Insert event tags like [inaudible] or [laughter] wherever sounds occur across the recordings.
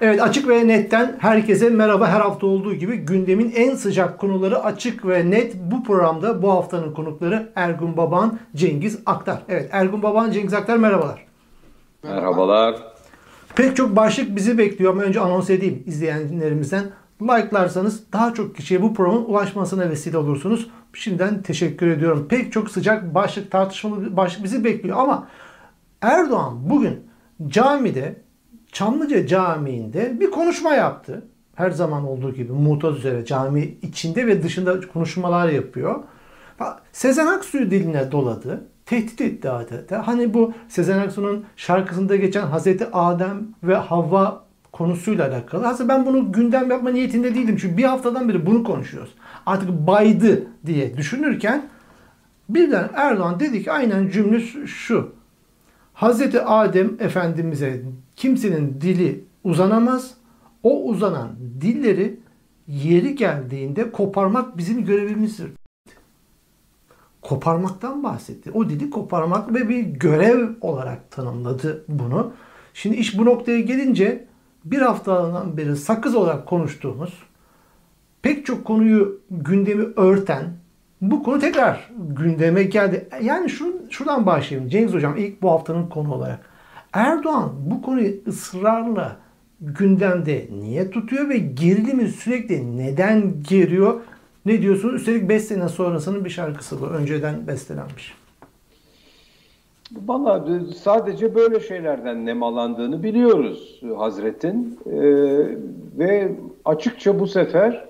Evet açık ve netten herkese merhaba. Her hafta olduğu gibi gündemin en sıcak konuları açık ve net. Bu programda bu haftanın konukları Ergun Baban, Cengiz Aktar. Evet Ergun Baban, Cengiz Aktar merhabalar. Merhabalar. Pek çok başlık bizi bekliyor ama önce anons edeyim izleyenlerimizden. Like'larsanız daha çok kişiye bu programın ulaşmasına vesile olursunuz. Şimdiden teşekkür ediyorum. Pek çok sıcak başlık, tartışmalı başlık bizi bekliyor ama Erdoğan bugün camide Çamlıca Camii'nde bir konuşma yaptı. Her zaman olduğu gibi mutaz üzere cami içinde ve dışında konuşmalar yapıyor. Sezen Aksu'yu diline doladı. Tehdit etti adeta. Hani bu Sezen Aksu'nun şarkısında geçen Hazreti Adem ve Havva konusuyla alakalı. Aslında ben bunu gündem yapma niyetinde değildim. Çünkü bir haftadan beri bunu konuşuyoruz. Artık baydı diye düşünürken birden Erdoğan dedi ki aynen cümle şu. Hazreti Adem Efendimiz'e kimsenin dili uzanamaz. O uzanan dilleri yeri geldiğinde koparmak bizim görevimizdir. Koparmaktan bahsetti. O dili koparmak ve bir görev olarak tanımladı bunu. Şimdi iş bu noktaya gelince bir haftadan beri sakız olarak konuştuğumuz pek çok konuyu gündemi örten bu konu tekrar gündeme geldi. Yani şu, şuradan başlayalım. Cengiz Hocam ilk bu haftanın konu olarak. Erdoğan bu konuyu ısrarla gündemde niye tutuyor ve gerilimi sürekli neden geriyor? Ne diyorsunuz? Üstelik 5 sene sonrasının bir şarkısı bu. Önceden bestelenmiş. Valla sadece böyle şeylerden nemalandığını biliyoruz Hazret'in ee, ve açıkça bu sefer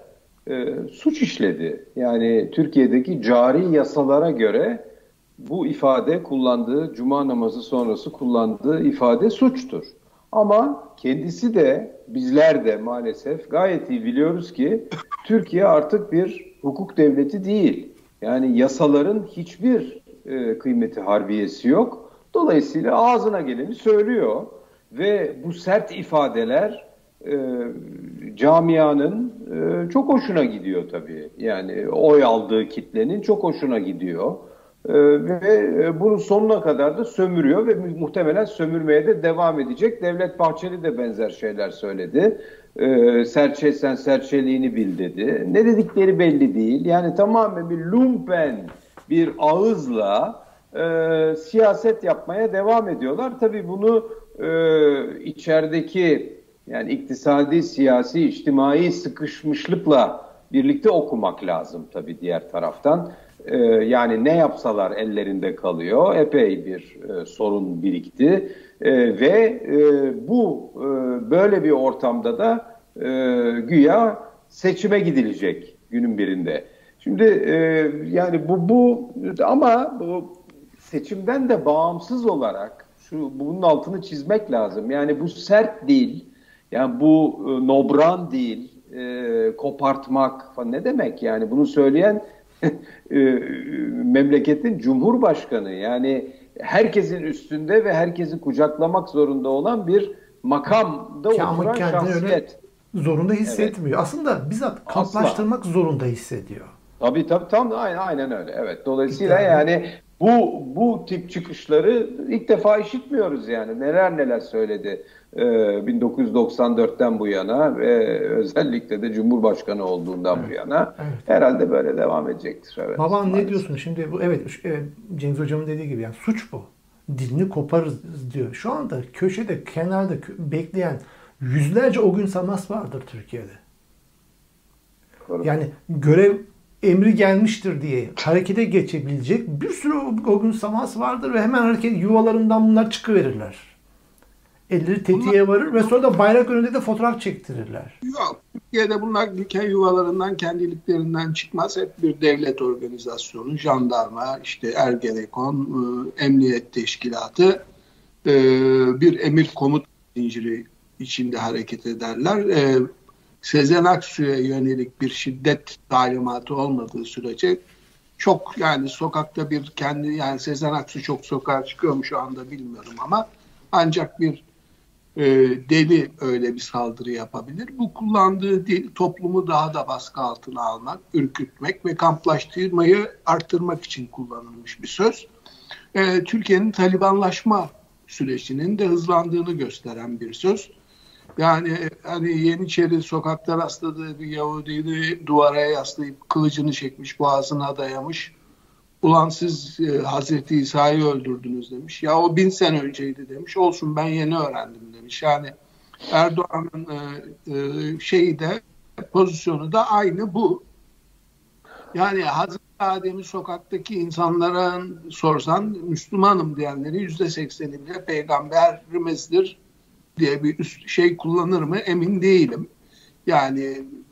e, suç işledi. Yani Türkiye'deki cari yasalara göre bu ifade kullandığı, cuma namazı sonrası kullandığı ifade suçtur. Ama kendisi de bizler de maalesef gayet iyi biliyoruz ki Türkiye artık bir hukuk devleti değil. Yani yasaların hiçbir e, kıymeti harbiyesi yok. Dolayısıyla ağzına geleni söylüyor ve bu sert ifadeler e, camianın e, çok hoşuna gidiyor tabii. Yani oy aldığı kitlenin çok hoşuna gidiyor. E, ve e, bunu sonuna kadar da sömürüyor ve muhtemelen sömürmeye de devam edecek. Devlet Bahçeli de benzer şeyler söyledi. E, serçe sen serçeliğini bil dedi. Ne dedikleri belli değil. Yani tamamen bir lumpen bir ağızla e, siyaset yapmaya devam ediyorlar. Tabii bunu e, içerideki yani iktisadi, siyasi, içtimai sıkışmışlıkla birlikte okumak lazım tabii diğer taraftan. Ee, yani ne yapsalar ellerinde kalıyor. Epey bir e, sorun birikti. E, ve e, bu e, böyle bir ortamda da e, güya seçime gidilecek günün birinde. Şimdi e, yani bu bu ama bu seçimden de bağımsız olarak şu bunun altını çizmek lazım. Yani bu sert değil yani bu e, nobran değil, e, kopartmak falan ne demek yani bunu söyleyen [laughs] memleketin cumhurbaşkanı yani herkesin üstünde ve herkesi kucaklamak zorunda olan bir makamda Ki oturan şahsiyet. Zorunda hissetmiyor. Evet. Aslında bizzat kamplaştırmak Asla. zorunda hissediyor. Tabii tabii tam aynen, aynen öyle. Evet. Dolayısıyla yani bu bu tip çıkışları ilk defa işitmiyoruz yani. Neler neler söyledi 1994'ten ee, bu yana ve özellikle de Cumhurbaşkanı olduğundan evet. bu yana evet. herhalde böyle devam edecektir. Evet, Baban maalesef. ne diyorsun şimdi? Bu evet, evet Cengiz Hocam'ın dediği gibi yani suç bu. Dilini koparız diyor. Şu anda köşede, kenarda bekleyen yüzlerce o gün samas vardır Türkiye'de. Doğru. Yani görev emri gelmiştir diye harekete geçebilecek bir sürü o gün samas vardır ve hemen hareket yuvalarından bunlar çıkıverirler. Elleri tetiğe varır ve sonra da bayrak önünde de fotoğraf çektirirler. Yok. Türkiye'de bunlar ülke yuvalarından, kendiliklerinden çıkmaz. Hep bir devlet organizasyonu, jandarma, işte Ergenekon, e, Emniyet Teşkilatı e, bir emir komut zinciri içinde hareket ederler. Sezen Aksu'ya yönelik bir şiddet talimatı olmadığı sürece çok yani sokakta bir kendi yani Sezen Aksu çok sokağa çıkıyor mu şu anda bilmiyorum ama ancak bir e, deli öyle bir saldırı yapabilir. Bu kullandığı dil toplumu daha da baskı altına almak, ürkütmek ve kamplaştırmayı arttırmak için kullanılmış bir söz. E, Türkiye'nin Talibanlaşma sürecinin de hızlandığını gösteren bir söz. Yani hani Yeniçeri sokakta rastladığı bir Yahudini duvara yaslayıp kılıcını çekmiş, boğazına dayamış. Ulan siz e, Hazreti İsa'yı öldürdünüz demiş. Ya o bin sene önceydi demiş. Olsun ben yeni öğrendim demiş. Yani Erdoğan'ın e, e, şeyi de pozisyonu da aynı bu. Yani Hazreti Adem'i sokaktaki insanlara sorsan Müslümanım diyenleri yüzde sekseniyle peygamberimizdir diye bir üst şey kullanır mı emin değilim. Yani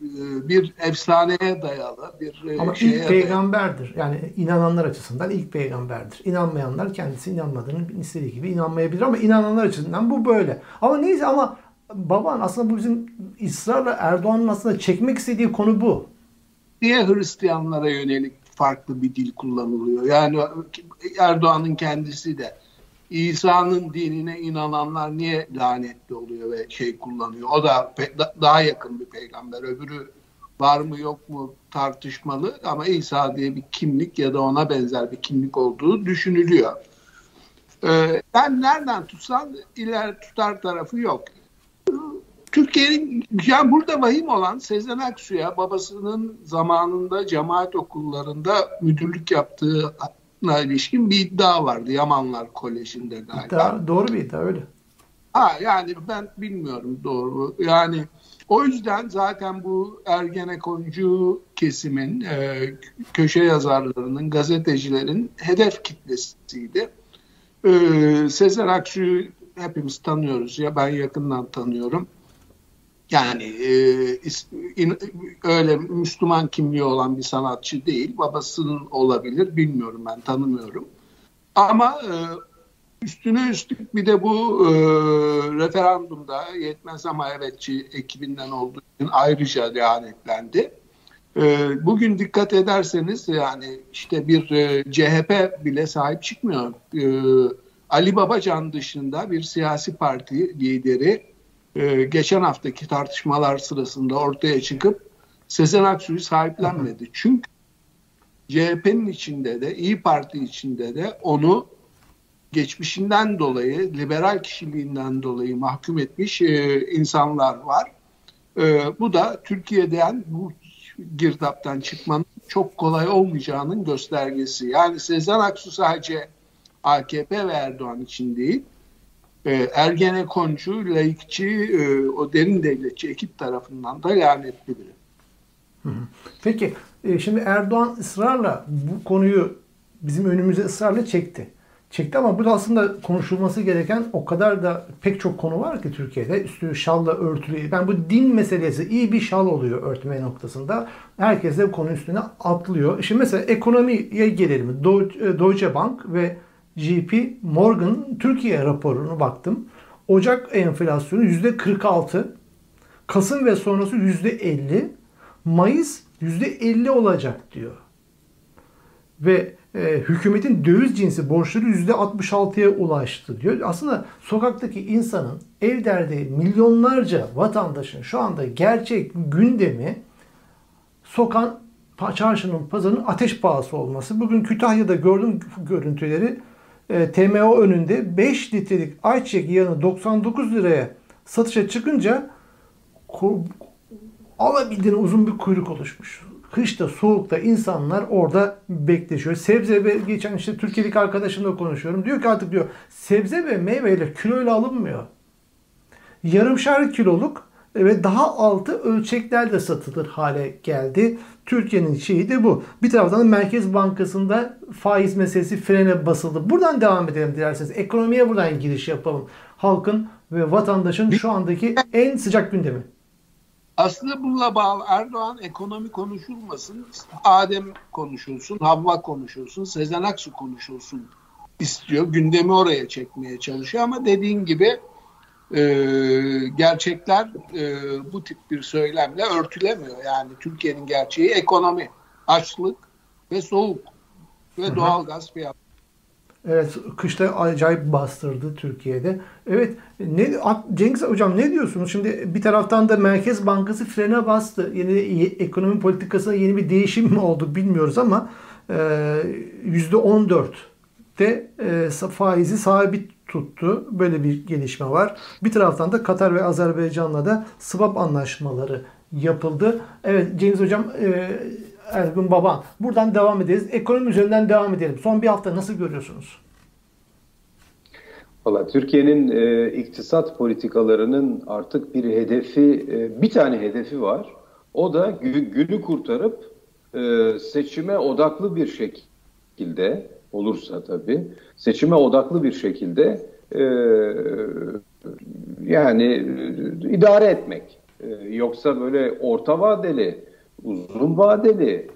e, bir efsaneye dayalı bir e, Ama şeye ilk peygamberdir. Yani inananlar açısından ilk peygamberdir. İnanmayanlar kendisi inanmadığını istediği gibi inanmayabilir ama inananlar açısından bu böyle. Ama neyse ama baban aslında bu bizim ısrarla Erdoğan'ın aslında çekmek istediği konu bu. Niye Hristiyanlara yönelik farklı bir dil kullanılıyor? Yani Erdoğan'ın kendisi de İsa'nın dinine inananlar niye lanetli oluyor ve şey kullanıyor? O da daha yakın bir peygamber. Öbürü var mı yok mu tartışmalı ama İsa diye bir kimlik ya da ona benzer bir kimlik olduğu düşünülüyor. Ee, ben nereden tutsan iler tutar tarafı yok. Türkiye'nin yani burada vahim olan Sezen Aksu'ya babasının zamanında cemaat okullarında müdürlük yaptığı ilişkin bir iddia vardı Yamanlar Koleji'nde galiba. İddia, doğru bir iddia öyle. Ha yani ben bilmiyorum doğru. Yani o yüzden zaten bu Ergenekoncu kesimin, e, köşe yazarlarının, gazetecilerin hedef kitlesiydi. E, Sezen Aksu'yu hepimiz tanıyoruz ya ben yakından tanıyorum. Yani e, öyle Müslüman kimliği olan bir sanatçı değil. Babasının olabilir bilmiyorum ben tanımıyorum. Ama e, üstüne üstlük bir de bu e, referandumda yetmez ama evetçi ekibinden olduğu için ayrıca lanetlendi. E, bugün dikkat ederseniz yani işte bir e, CHP bile sahip çıkmıyor. E, Ali Babacan dışında bir siyasi parti lideri e, geçen haftaki tartışmalar sırasında ortaya çıkıp Sezen Aksu'yu sahiplenmedi. Çünkü CHP'nin içinde de İyi Parti içinde de onu geçmişinden dolayı, liberal kişiliğinden dolayı mahkum etmiş e, insanlar var. E, bu da Türkiye'den bu girdaptan çıkmanın çok kolay olmayacağının göstergesi. Yani Sezen Aksu sadece AKP ve Erdoğan için değil, e, Ergenekoncu, laikçi, e, o derin devletçi ekip tarafından da lanetli biri. Peki e, şimdi Erdoğan ısrarla bu konuyu bizim önümüze ısrarla çekti. Çekti ama burada aslında konuşulması gereken o kadar da pek çok konu var ki Türkiye'de. Üstü şalla örtülü. Ben bu din meselesi iyi bir şal oluyor örtme noktasında. Herkes de bu konu üstüne atlıyor. Şimdi mesela ekonomiye gelelim. E, Deutsche Bank ve JP Morgan Türkiye raporunu baktım. Ocak enflasyonu %46, Kasım ve sonrası %50, Mayıs %50 olacak diyor. Ve e, hükümetin döviz cinsi borçları %66'ya ulaştı diyor. Aslında sokaktaki insanın ev derdi milyonlarca vatandaşın şu anda gerçek gündemi sokan çarşının pazarının ateş pahası olması. Bugün Kütahya'da gördüğüm görüntüleri e, TMO önünde 5 litrelik ayçiçek yağını 99 liraya satışa çıkınca alabildiğine uzun bir kuyruk oluşmuş. Kışta, soğukta insanlar orada bekleşiyor. Sebze ve geçen işte Türkiye'deki arkadaşımla konuşuyorum. Diyor ki artık diyor sebze ve meyveyle kiloyla alınmıyor. Yarımşar kiloluk ve daha altı ölçeklerde satılır hale geldi. Türkiye'nin şeyi de bu. Bir taraftan Merkez Bankası'nda faiz meselesi frene basıldı. Buradan devam edelim dilerseniz. Ekonomiye buradan giriş yapalım. Halkın ve vatandaşın şu andaki en sıcak gündemi. Aslında bununla bağlı Erdoğan ekonomi konuşulmasın, Adem konuşulsun, Havva konuşulsun, Sezen Aksu konuşulsun istiyor. Gündemi oraya çekmeye çalışıyor ama dediğin gibi e, gerçekler e, bu tip bir söylemle örtülemiyor. Yani Türkiye'nin gerçeği ekonomi, açlık ve soğuk ve Hı-hı. doğalgaz fiyatı. Evet, kışta acayip bastırdı Türkiye'de. Evet, ne Cengiz hocam ne diyorsunuz? Şimdi bir taraftan da Merkez Bankası frene bastı. Yeni ekonomi politikasında yeni bir değişim mi oldu bilmiyoruz ama %14'te e, faizi sabit tuttu. Böyle bir gelişme var. Bir taraftan da Katar ve Azerbaycan'la da swap anlaşmaları yapıldı. Evet Cengiz Hocam e, Ergun Baban buradan devam ederiz. Ekonomi üzerinden devam edelim. Son bir hafta nasıl görüyorsunuz? Valla Türkiye'nin e, iktisat politikalarının artık bir hedefi, e, bir tane hedefi var. O da günü kurtarıp e, seçime odaklı bir şekilde olursa tabii seçime odaklı bir şekilde e, yani e, idare etmek. E, yoksa böyle orta vadeli, uzun vadeli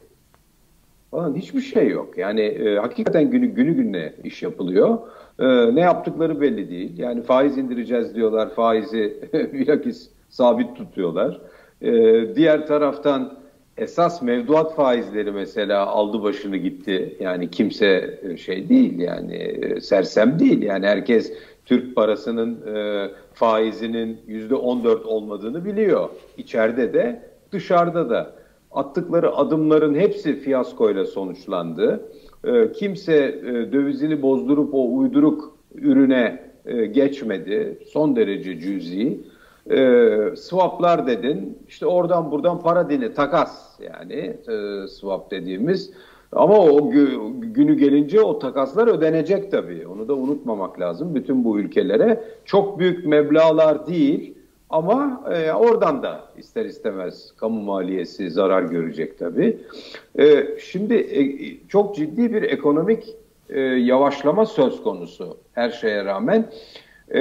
falan hiçbir şey yok. Yani e, hakikaten günü günü gününe iş yapılıyor. E, ne yaptıkları belli değil. Yani faiz indireceğiz diyorlar, faizi [laughs] bilakis sabit tutuyorlar. E, diğer taraftan esas mevduat faizleri mesela aldı başını gitti. Yani kimse e, şey değil yani e, sersem değil. Yani herkes Türk parasının e, faizinin yüzde 14 olmadığını biliyor. İçeride de dışarıda da. Attıkları adımların hepsi fiyaskoyla sonuçlandı. E, kimse e, dövizini bozdurup o uyduruk ürüne e, geçmedi. Son derece cüzi e, swaplar dedin. İşte oradan buradan para dili takas yani e, swap dediğimiz. Ama o günü gelince o takaslar ödenecek tabii. Onu da unutmamak lazım bütün bu ülkelere. Çok büyük meblalar değil ama e, oradan da ister istemez kamu maliyesi zarar görecek tabii. E, şimdi e, çok ciddi bir ekonomik e, yavaşlama söz konusu her şeye rağmen. Ee,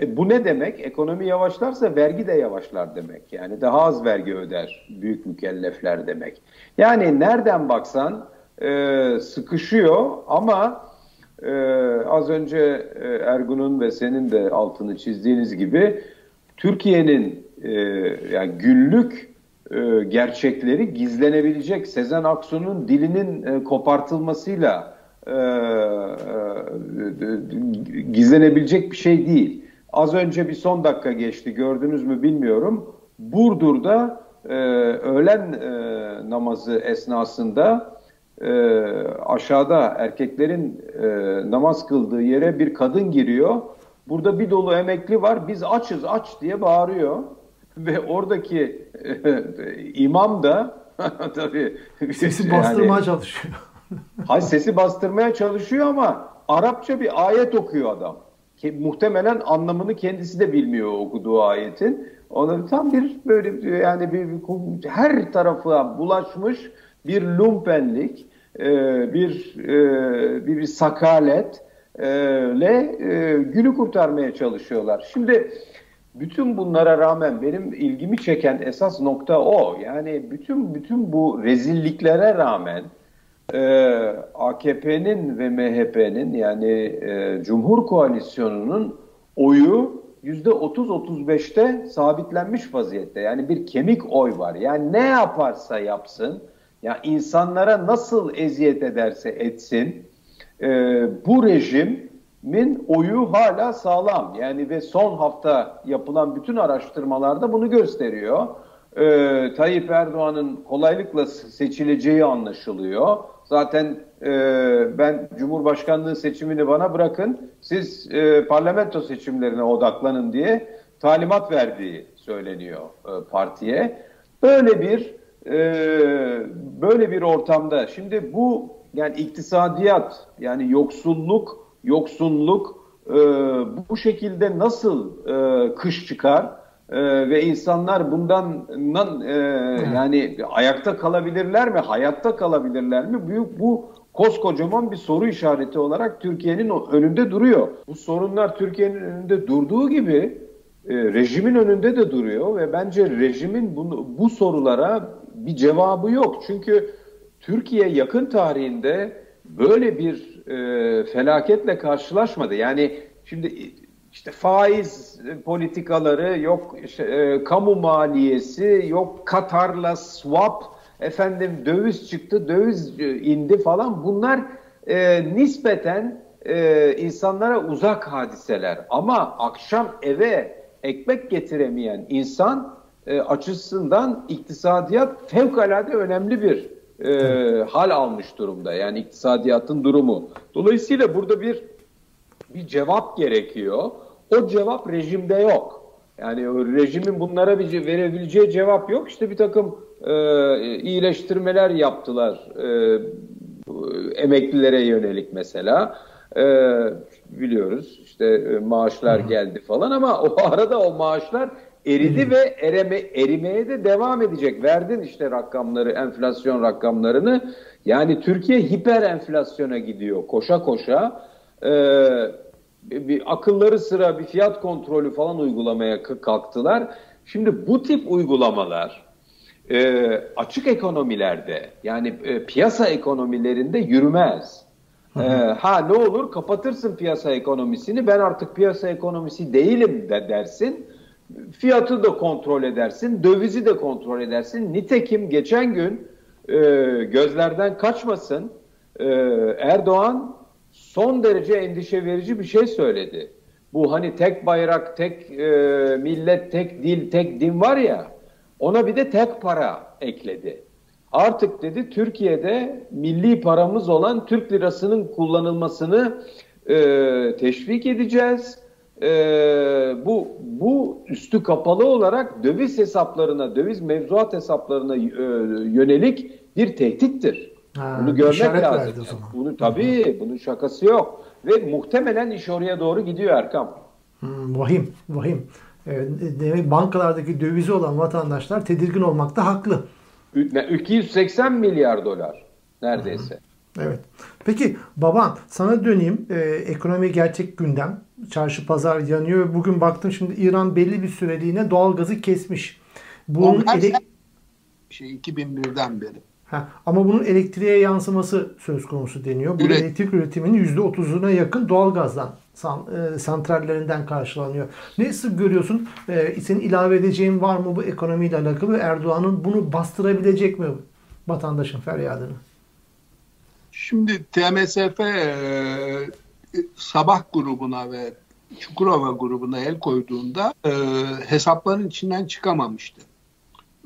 e, bu ne demek? Ekonomi yavaşlarsa vergi de yavaşlar demek. Yani daha az vergi öder büyük mükellefler demek. Yani nereden baksan e, sıkışıyor ama e, az önce e, Ergun'un ve senin de altını çizdiğiniz gibi Türkiye'nin e, yani günlük e, gerçekleri gizlenebilecek Sezen Aksu'nun dilinin e, kopartılmasıyla e, e, gizlenebilecek bir şey değil. Az önce bir son dakika geçti gördünüz mü bilmiyorum. Burdur'da e, öğlen e, namazı esnasında e, aşağıda erkeklerin e, namaz kıldığı yere bir kadın giriyor. Burada bir dolu emekli var biz açız aç diye bağırıyor. [laughs] Ve oradaki e, imam da [laughs] tabii sesi bastırmaya yani, çalışıyor. Hay sesi bastırmaya çalışıyor ama Arapça bir ayet okuyor adam. Ki, muhtemelen anlamını kendisi de bilmiyor okuduğu ayetin. Ona tam bir böyle yani bir, bir her tarafa bulaşmış bir lumpenlik, e, bir, e, bir bir sakalet e, e, günü kurtarmaya çalışıyorlar. Şimdi bütün bunlara rağmen benim ilgimi çeken esas nokta o. Yani bütün bütün bu rezilliklere rağmen e, ee, AKP'nin ve MHP'nin yani e, Cumhur Koalisyonu'nun oyu yüzde 30-35'te sabitlenmiş vaziyette. Yani bir kemik oy var. Yani ne yaparsa yapsın, ya insanlara nasıl eziyet ederse etsin, e, bu rejimin oyu hala sağlam. Yani ve son hafta yapılan bütün araştırmalarda bunu gösteriyor. E, Tayyip Erdoğan'ın kolaylıkla seçileceği anlaşılıyor. Zaten e, ben Cumhurbaşkanlığı seçimini bana bırakın, siz e, parlamento seçimlerine odaklanın diye talimat verdiği söyleniyor e, partiye. Böyle bir e, böyle bir ortamda şimdi bu yani iktisadiyat yani yoksulluk yoksunluk e, bu şekilde nasıl e, kış çıkar? E, ve insanlar bundan e, yani ayakta kalabilirler mi, hayatta kalabilirler mi? Büyük bu koskocaman bir soru işareti olarak Türkiye'nin önünde duruyor. Bu sorunlar Türkiye'nin önünde durduğu gibi e, rejimin önünde de duruyor ve bence rejimin bunu, bu sorulara bir cevabı yok. Çünkü Türkiye yakın tarihinde böyle bir e, felaketle karşılaşmadı. Yani şimdi işte faiz politikaları, yok işte, e, kamu maliyesi, yok Katar'la swap, efendim döviz çıktı, döviz e, indi falan. Bunlar e, nispeten e, insanlara uzak hadiseler. Ama akşam eve ekmek getiremeyen insan e, açısından iktisadiyat fevkalade önemli bir e, hal almış durumda. Yani iktisadiyatın durumu. Dolayısıyla burada bir bir cevap gerekiyor. O cevap rejimde yok. Yani rejimin bunlara bir verebileceği cevap yok. İşte bir takım e, iyileştirmeler yaptılar e, emeklilere yönelik mesela. E, biliyoruz işte e, maaşlar geldi falan ama o [laughs] arada o maaşlar eridi ve ereme, erimeye de devam edecek. Verdin işte rakamları, enflasyon rakamlarını. Yani Türkiye hiper enflasyona gidiyor koşa koşa. Eee bir akılları sıra bir fiyat kontrolü falan uygulamaya kalktılar. Şimdi bu tip uygulamalar e, açık ekonomilerde yani e, piyasa ekonomilerinde yürümez. E, ha ne olur kapatırsın piyasa ekonomisini ben artık piyasa ekonomisi değilim de dersin. Fiyatı da kontrol edersin, dövizi de kontrol edersin. Nitekim geçen gün e, gözlerden kaçmasın e, Erdoğan son derece endişe verici bir şey söyledi. Bu hani tek bayrak, tek e, millet, tek dil, tek din var ya ona bir de tek para ekledi. Artık dedi Türkiye'de milli paramız olan Türk lirasının kullanılmasını e, teşvik edeceğiz. E, bu bu üstü kapalı olarak döviz hesaplarına, döviz mevzuat hesaplarına e, yönelik bir tehdittir. Ha, bunu görmek lazım. Yani. Bunu tabii bunun şakası yok ve muhtemelen iş oraya doğru gidiyor Erkam. Hmm, vahim, vahim. Demek bankalardaki dövizi olan vatandaşlar tedirgin olmakta haklı. 280 milyar dolar neredeyse. Hı. Evet. Peki baban sana döneyim. Ee, ekonomi gerçek gündem. Çarşı pazar yanıyor. Bugün baktım şimdi İran belli bir süreliğine doğal gazı kesmiş. Bunun ele... şey 2001'den beri. Ha, ama bunun elektriğe yansıması söz konusu deniyor. Bu Üret. elektrik üretiminin %30'una yakın doğalgazdan san, e, santrallerinden karşılanıyor. Nasıl görüyorsun? E, senin ilave edeceğin var mı bu ekonomiyle alakalı? Erdoğan'ın bunu bastırabilecek mi vatandaşın feryadını? Şimdi TMSF e, sabah grubuna ve Çukurova grubuna el koyduğunda e, hesapların içinden çıkamamıştı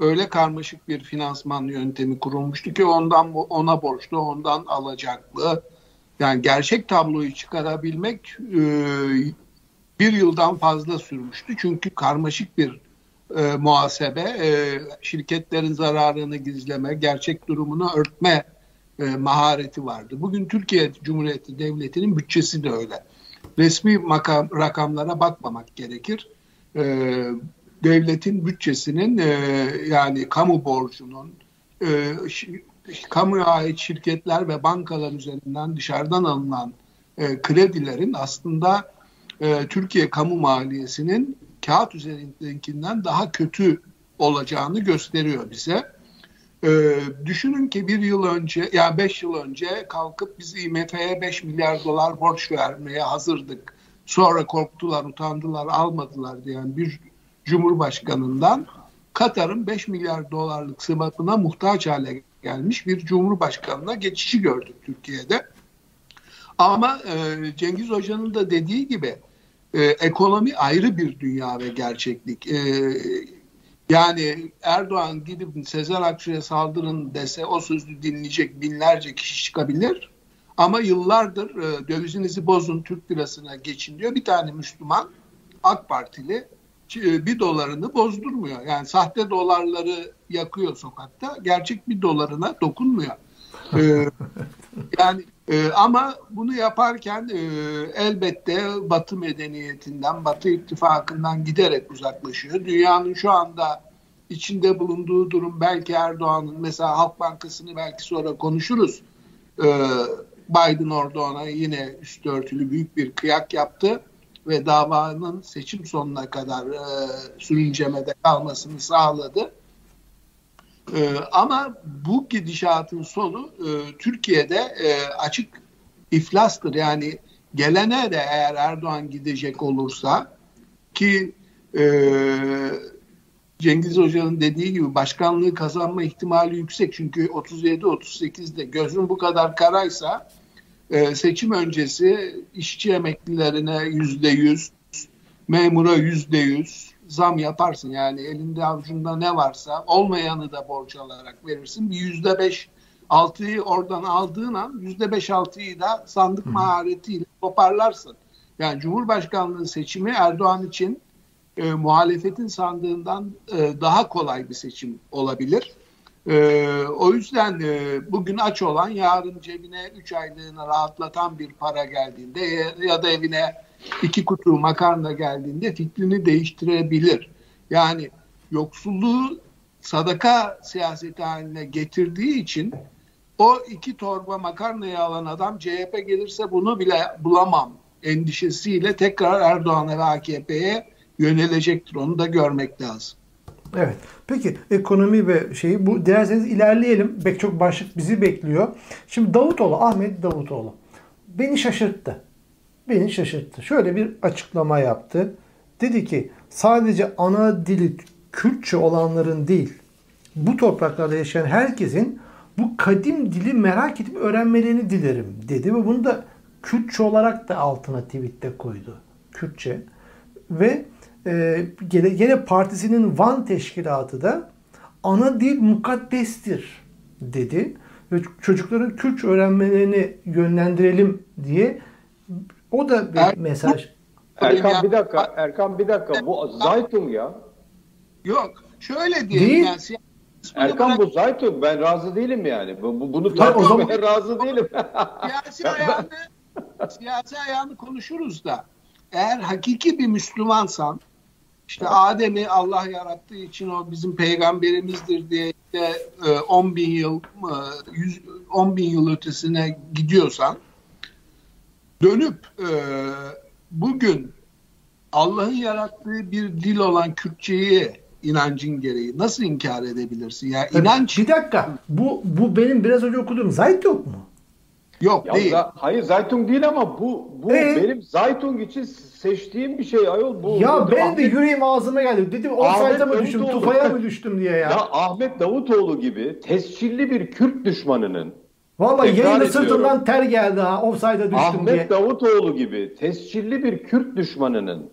öyle karmaşık bir finansman yöntemi kurulmuştu ki ondan ona borçlu, ondan alacaklı. Yani gerçek tabloyu çıkarabilmek e, bir yıldan fazla sürmüştü. Çünkü karmaşık bir e, muhasebe, e, şirketlerin zararını gizleme, gerçek durumunu örtme e, mahareti vardı. Bugün Türkiye Cumhuriyeti Devleti'nin bütçesi de öyle. Resmi makam, rakamlara bakmamak gerekir. E, devletin bütçesinin e, yani kamu borcunun e, kamuya ait şirketler ve bankalar üzerinden dışarıdan alınan e, kredilerin aslında e, Türkiye kamu maliyesinin kağıt üzerindekinden daha kötü olacağını gösteriyor bize. E, düşünün ki bir yıl önce, yani beş yıl önce kalkıp biz IMF'ye 5 milyar dolar borç vermeye hazırdık. Sonra korktular, utandılar, almadılar diyen bir Cumhurbaşkanı'ndan Katar'ın 5 milyar dolarlık sıfatına muhtaç hale gelmiş bir Cumhurbaşkanı'na geçişi gördük Türkiye'de. Ama e, Cengiz Hoca'nın da dediği gibi e, ekonomi ayrı bir dünya ve gerçeklik. E, yani Erdoğan gidip Sezer Aksu'ya saldırın dese o sözü dinleyecek binlerce kişi çıkabilir. Ama yıllardır e, dövizinizi bozun Türk lirasına geçin diyor. Bir tane Müslüman AK Partili bir dolarını bozdurmuyor. Yani sahte dolarları yakıyor sokakta. Gerçek bir dolarına dokunmuyor. ee, [laughs] yani e, ama bunu yaparken e, elbette Batı medeniyetinden, Batı ittifakından giderek uzaklaşıyor. Dünyanın şu anda içinde bulunduğu durum belki Erdoğan'ın mesela Halk Bankası'nı belki sonra konuşuruz. Ee, Biden orada ona yine üstü örtülü büyük bir kıyak yaptı ve davanın seçim sonuna kadar e, sürüncemede kalmasını sağladı. E, ama bu gidişatın sonu e, Türkiye'de e, açık iflastır. Yani gelene de eğer Erdoğan gidecek olursa ki e, Cengiz Hoca'nın dediği gibi başkanlığı kazanma ihtimali yüksek. Çünkü 37-38'de gözün bu kadar karaysa e, seçim öncesi işçi emeklilerine yüzde yüz, memura yüzde yüz zam yaparsın. Yani elinde avucunda ne varsa olmayanı da borç alarak verirsin. Bir yüzde beş altıyı oradan aldığın an yüzde beş altıyı da sandık maharetiyle toparlarsın. Yani Cumhurbaşkanlığı seçimi Erdoğan için e, muhalefetin sandığından e, daha kolay bir seçim olabilir. E, o yüzden e, bugün aç olan yarın cebine 3 aylığını rahatlatan bir para geldiğinde ya da evine iki kutu makarna geldiğinde fikrini değiştirebilir. Yani yoksulluğu sadaka siyaseti haline getirdiği için o iki torba makarnayı alan adam CHP gelirse bunu bile bulamam endişesiyle tekrar Erdoğan'a ve AKP'ye yönelecektir. Onu da görmek lazım. Evet. Peki ekonomi ve şeyi bu dilerseniz ilerleyelim. Pek çok başlık bizi bekliyor. Şimdi Davutoğlu, Ahmet Davutoğlu beni şaşırttı. Beni şaşırttı. Şöyle bir açıklama yaptı. Dedi ki sadece ana dili Kürtçe olanların değil, bu topraklarda yaşayan herkesin bu kadim dili merak edip öğrenmelerini dilerim dedi ve bunu da Kürtçe olarak da altına tweette koydu. Kürtçe. Ve e, gene, gene partisinin Van teşkilatı da ana dil mukaddestir dedi. Ve çocukların Kürtçe öğrenmelerini yönlendirelim diye o da bir er, mesaj. Erkan bir dakika, Erkan bir dakika. Bu Zaytun ya. Yok, şöyle diyelim Değil. yani Erkan bu Zaytun. Ben razı değilim yani. Bu, bunu takmaya zaman... [laughs] razı değilim. siyasi ayağını, siyasi ayağını konuşuruz da eğer hakiki bir Müslümansan işte Adem'i Allah yarattığı için o bizim peygamberimizdir diye de 10 bin yıl 100, 10 bin yıl ötesine gidiyorsan dönüp e, bugün Allah'ın yarattığı bir dil olan Kürtçeyi inancın gereği nasıl inkar edebilirsin? Ya yani inanç Bir dakika. Bu bu benim biraz önce okuduğum Zayt yok mu? Yok ya değil. Da, hayır Zaytung değil ama bu bu ee? benim Zaytung için seçtiğim bir şey ayol bu. Ya ben Ahmet, de yüreğim ağzıma geldi. Dedim o sayda mı düştüm, tufaya mı düştüm diye ya. Ya Ahmet Davutoğlu gibi tescilli bir Kürt düşmanının Vallahi yayında sırtından ter geldi ha. Offside'a düştüm Ahmet diye. Ahmet Davutoğlu gibi tescilli bir Kürt düşmanının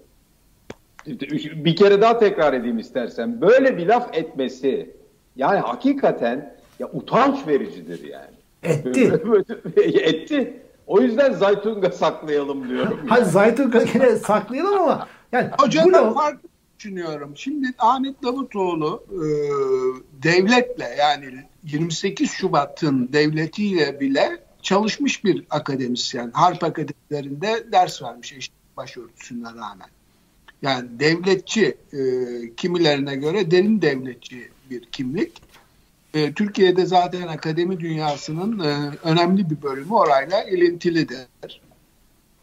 bir kere daha tekrar edeyim istersen. Böyle bir laf etmesi yani hakikaten ya utanç vericidir yani. Etti. [laughs] Etti. O yüzden Zaytunga saklayalım diyorum. Hayır Zaytunga yine saklayalım ama yani Hocam bunu... ben farklı düşünüyorum. Şimdi Ahmet Davutoğlu e, devletle yani 28 Şubat'ın devletiyle bile çalışmış bir akademisyen. Harp akademilerinde ders vermiş eşit başörtüsüne rağmen. Yani devletçi e, kimilerine göre derin devletçi bir kimlik. E, Türkiye'de zaten akademi dünyasının e, önemli bir bölümü orayla ilintilidir.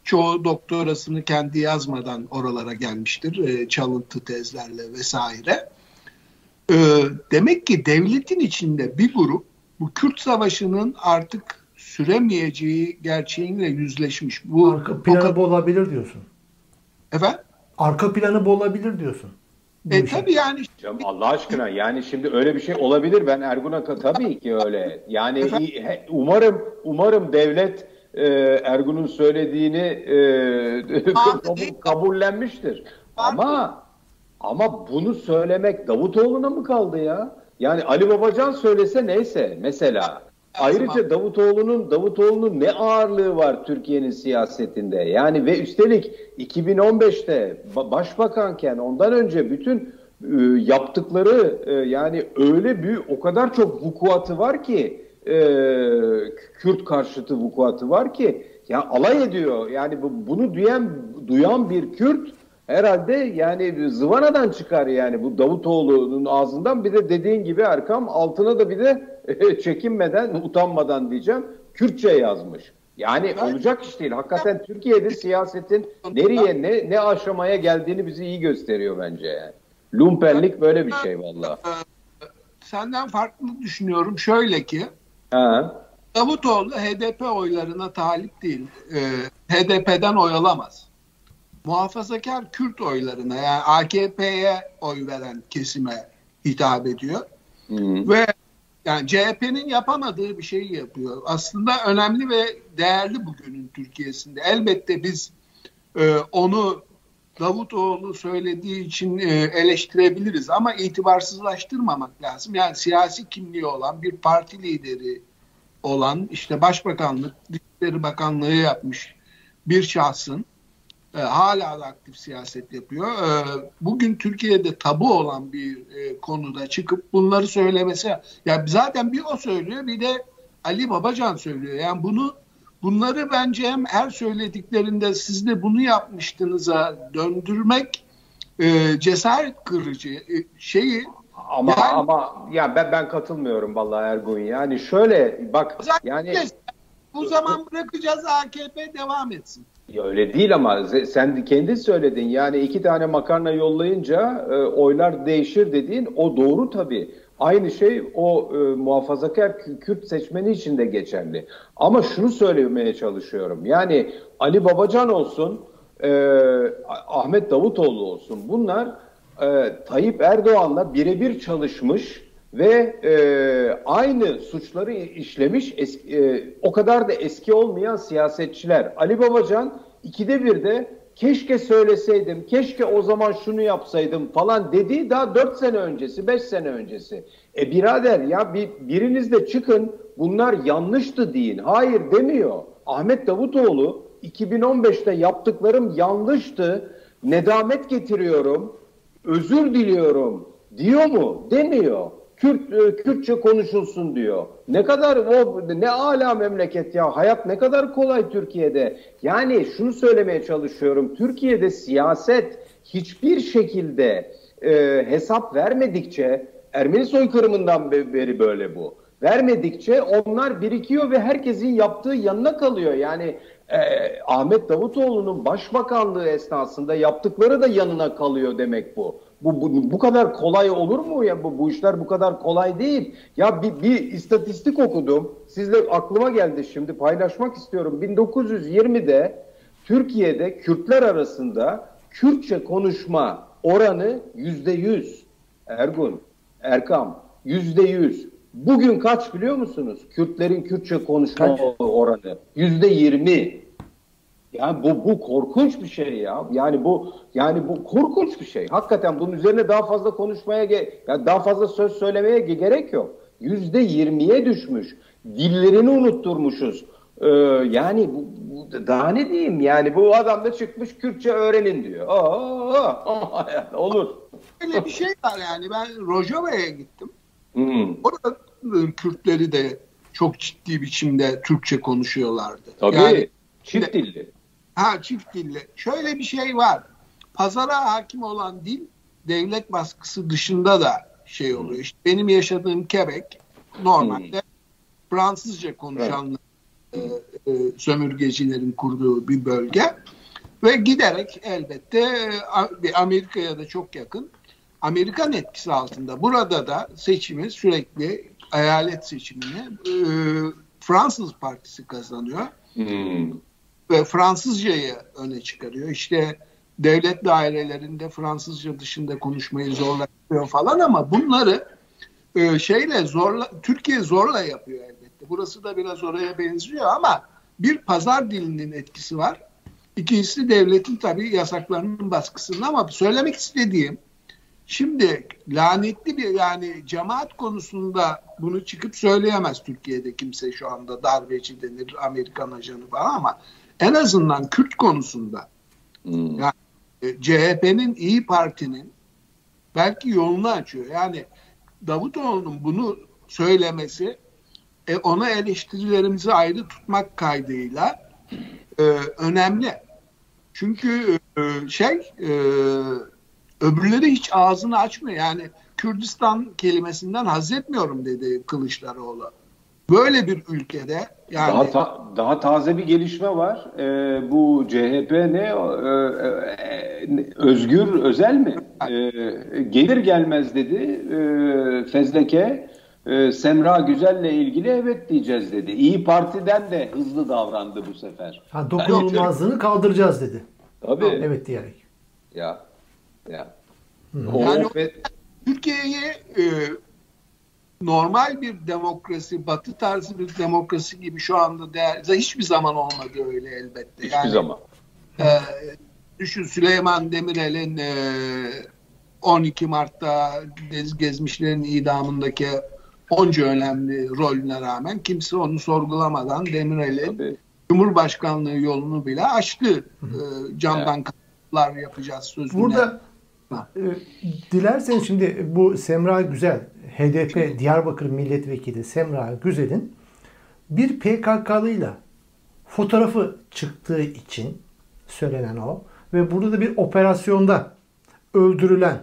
Çoğu doktorasını kendi yazmadan oralara gelmiştir. E, çalıntı tezlerle vesaire. E, demek ki devletin içinde bir grup bu Kürt Savaşı'nın artık süremeyeceği gerçeğiyle yüzleşmiş. Bu Arka planı olabilir diyorsun. Efendim? Arka planı bu olabilir diyorsun. E tabii yani. Canım Allah aşkına yani şimdi öyle bir şey olabilir. Ben Ergun'a tabii ki öyle. Yani umarım umarım devlet e, Ergun'un söylediğini e, [laughs] kabullenmiştir. Ama ama bunu söylemek Davutoğlu'na mı kaldı ya? Yani Ali Babacan söylese neyse mesela. Ayrıca Davutoğlu'nun Davutoğlu'nun ne ağırlığı var Türkiye'nin siyasetinde? Yani ve üstelik 2015'te başbakanken ondan önce bütün e, yaptıkları e, yani öyle büyük o kadar çok vukuatı var ki e, Kürt karşıtı vukuatı var ki ya alay ediyor. Yani bu, bunu duyan duyan bir Kürt herhalde yani zıvanadan çıkar yani bu Davutoğlu'nun ağzından bir de dediğin gibi Erkam altına da bir de çekinmeden utanmadan diyeceğim Kürtçe yazmış. Yani olacak iş değil. Hakikaten Türkiye'de siyasetin nereye ne ne aşamaya geldiğini bizi iyi gösteriyor bence yani. Lumpenlik böyle bir şey valla. Senden farklı düşünüyorum. Şöyle ki ha. Davutoğlu HDP oylarına talip değil. Ee, HDP'den oy alamaz muhafazakar Kürt oylarına yani AKP'ye oy veren kesime hitap ediyor. Hı. Ve yani CHP'nin yapamadığı bir şeyi yapıyor. Aslında önemli ve değerli bugünün Türkiye'sinde. Elbette biz e, onu Davutoğlu söylediği için e, eleştirebiliriz ama itibarsızlaştırmamak lazım. Yani siyasi kimliği olan bir parti lideri olan işte başbakanlık, Dışişleri Bakanlığı yapmış bir şahsın E, hala da aktif siyaset yapıyor. E, bugün Türkiye'de tabu olan bir e, konuda çıkıp bunları söylemesi ya zaten bir o söylüyor bir de Ali Babacan söylüyor. Yani bunu bunları bence hem her söylediklerinde siz de bunu yapmıştınız'a döndürmek e, cesaret kırıcı e, şeyi ama yani, ama ya ben ben katılmıyorum vallahi Ergun. Yani şöyle bak yani bu zaman bırakacağız AKP devam etsin. Ya öyle değil ama sen kendi söyledin. Yani iki tane makarna yollayınca e, oylar değişir dediğin o doğru tabii. Aynı şey o e, muhafazakar Kürt seçmeni için de geçerli. Ama şunu söylemeye çalışıyorum. Yani Ali Babacan olsun, e, Ahmet Davutoğlu olsun. Bunlar e, Tayyip Erdoğan'la birebir çalışmış ve e, aynı suçları işlemiş eski, e, o kadar da eski olmayan siyasetçiler. Ali Babacan ikide bir de keşke söyleseydim, keşke o zaman şunu yapsaydım falan dediği daha 4 sene öncesi, 5 sene öncesi. E birader ya bir, biriniz de çıkın bunlar yanlıştı deyin. Hayır demiyor. Ahmet Davutoğlu 2015'te yaptıklarım yanlıştı, nedamet getiriyorum, özür diliyorum diyor mu? Demiyor. Kürt e, Kürtçe konuşulsun diyor. Ne kadar o ne ala memleket ya. Hayat ne kadar kolay Türkiye'de. Yani şunu söylemeye çalışıyorum. Türkiye'de siyaset hiçbir şekilde e, hesap vermedikçe Ermeni soykırımından beri böyle bu. Vermedikçe onlar birikiyor ve herkesin yaptığı yanına kalıyor. Yani e, Ahmet Davutoğlu'nun başbakanlığı esnasında yaptıkları da yanına kalıyor demek bu. Bu, bu, bu kadar kolay olur mu ya bu, bu işler bu kadar kolay değil. Ya bir, bir istatistik okudum. Sizle aklıma geldi şimdi paylaşmak istiyorum. 1920'de Türkiye'de Kürtler arasında Kürtçe konuşma oranı yüzde yüz. Ergun, Erkam yüzde yüz. Bugün kaç biliyor musunuz? Kürtlerin Kürtçe konuşma kaç? oranı yüzde yirmi. Yani bu bu korkunç bir şey ya. Yani bu yani bu korkunç bir şey. Hakikaten bunun üzerine daha fazla konuşmaya yani daha fazla söz söylemeye gerek yok. Yüzde yirmiye düşmüş. Dillerini unutturmuşuz. Ee, yani bu, bu, daha ne diyeyim yani bu adam da çıkmış Kürtçe öğrenin diyor. Aa, [laughs] olur. Öyle bir şey var yani ben Rojava'ya gittim. Hmm. Orada Kürtleri de çok ciddi biçimde Türkçe konuşuyorlardı. Tabii. Yani, çift dilli. Ha çift dilli. Şöyle bir şey var. Pazara hakim olan dil devlet baskısı dışında da şey oluyor. İşte benim yaşadığım Quebec normalde hmm. Fransızca konuşan evet. e, e, sömürgecilerin kurduğu bir bölge ve giderek elbette e, Amerika'ya da çok yakın Amerikan etkisi altında. Burada da seçimi sürekli eyalet seçimini e, Fransız partisi kazanıyor. Hmm ve Fransızcayı öne çıkarıyor. İşte devlet dairelerinde Fransızca dışında konuşmayı zorlaştırıyor falan ama bunları e, şeyle zorla Türkiye zorla yapıyor elbette. Burası da biraz oraya benziyor ama bir pazar dilinin etkisi var. İkincisi devletin tabii yasaklarının baskısında ama söylemek istediğim şimdi lanetli bir yani cemaat konusunda bunu çıkıp söyleyemez Türkiye'de kimse şu anda darbeci denir Amerikan ajanı falan ama en azından Kürt konusunda hmm. yani e, CHP'nin İyi Parti'nin belki yolunu açıyor. Yani Davutoğlu'nun bunu söylemesi e, ona eleştirilerimizi ayrı tutmak kaydıyla e, önemli. Çünkü e, şey e, öbürleri hiç ağzını açmıyor. Yani Kürdistan kelimesinden haz etmiyorum dedi Kılıçdaroğlu. Böyle bir ülkede yani daha, ta, daha taze bir gelişme var. Ee, bu CHP ne ee, Özgür Özel mi? Ee, gelir gelmez dedi e, Fezleke e, Semra Güzel'le ilgili evet diyeceğiz dedi. İyi Parti'den de hızlı davrandı bu sefer. Ha, dokunulmazlığını kaldıracağız dedi. Tabii. Evet diyerek. Ya. Ya. Hı. Yani Türkiye'yi e, normal bir demokrasi, batı tarzı bir demokrasi gibi şu anda değer, hiçbir zaman olmadı öyle elbette. Hiçbir yani, zaman. E, düşün Süleyman Demirel'in e, 12 Mart'ta Deniz Gezmişlerin idamındaki onca önemli rolüne rağmen kimse onu sorgulamadan Demirel'in Cumhurbaşkanlığı yolunu bile açtı. E, camdan evet. kapılar yapacağız sözüne. Burada e, dilerseniz şimdi bu Semra Güzel, HDP Diyarbakır Milletvekili Semra Güzel'in bir PKK'lıyla fotoğrafı çıktığı için söylenen o ve burada da bir operasyonda öldürülen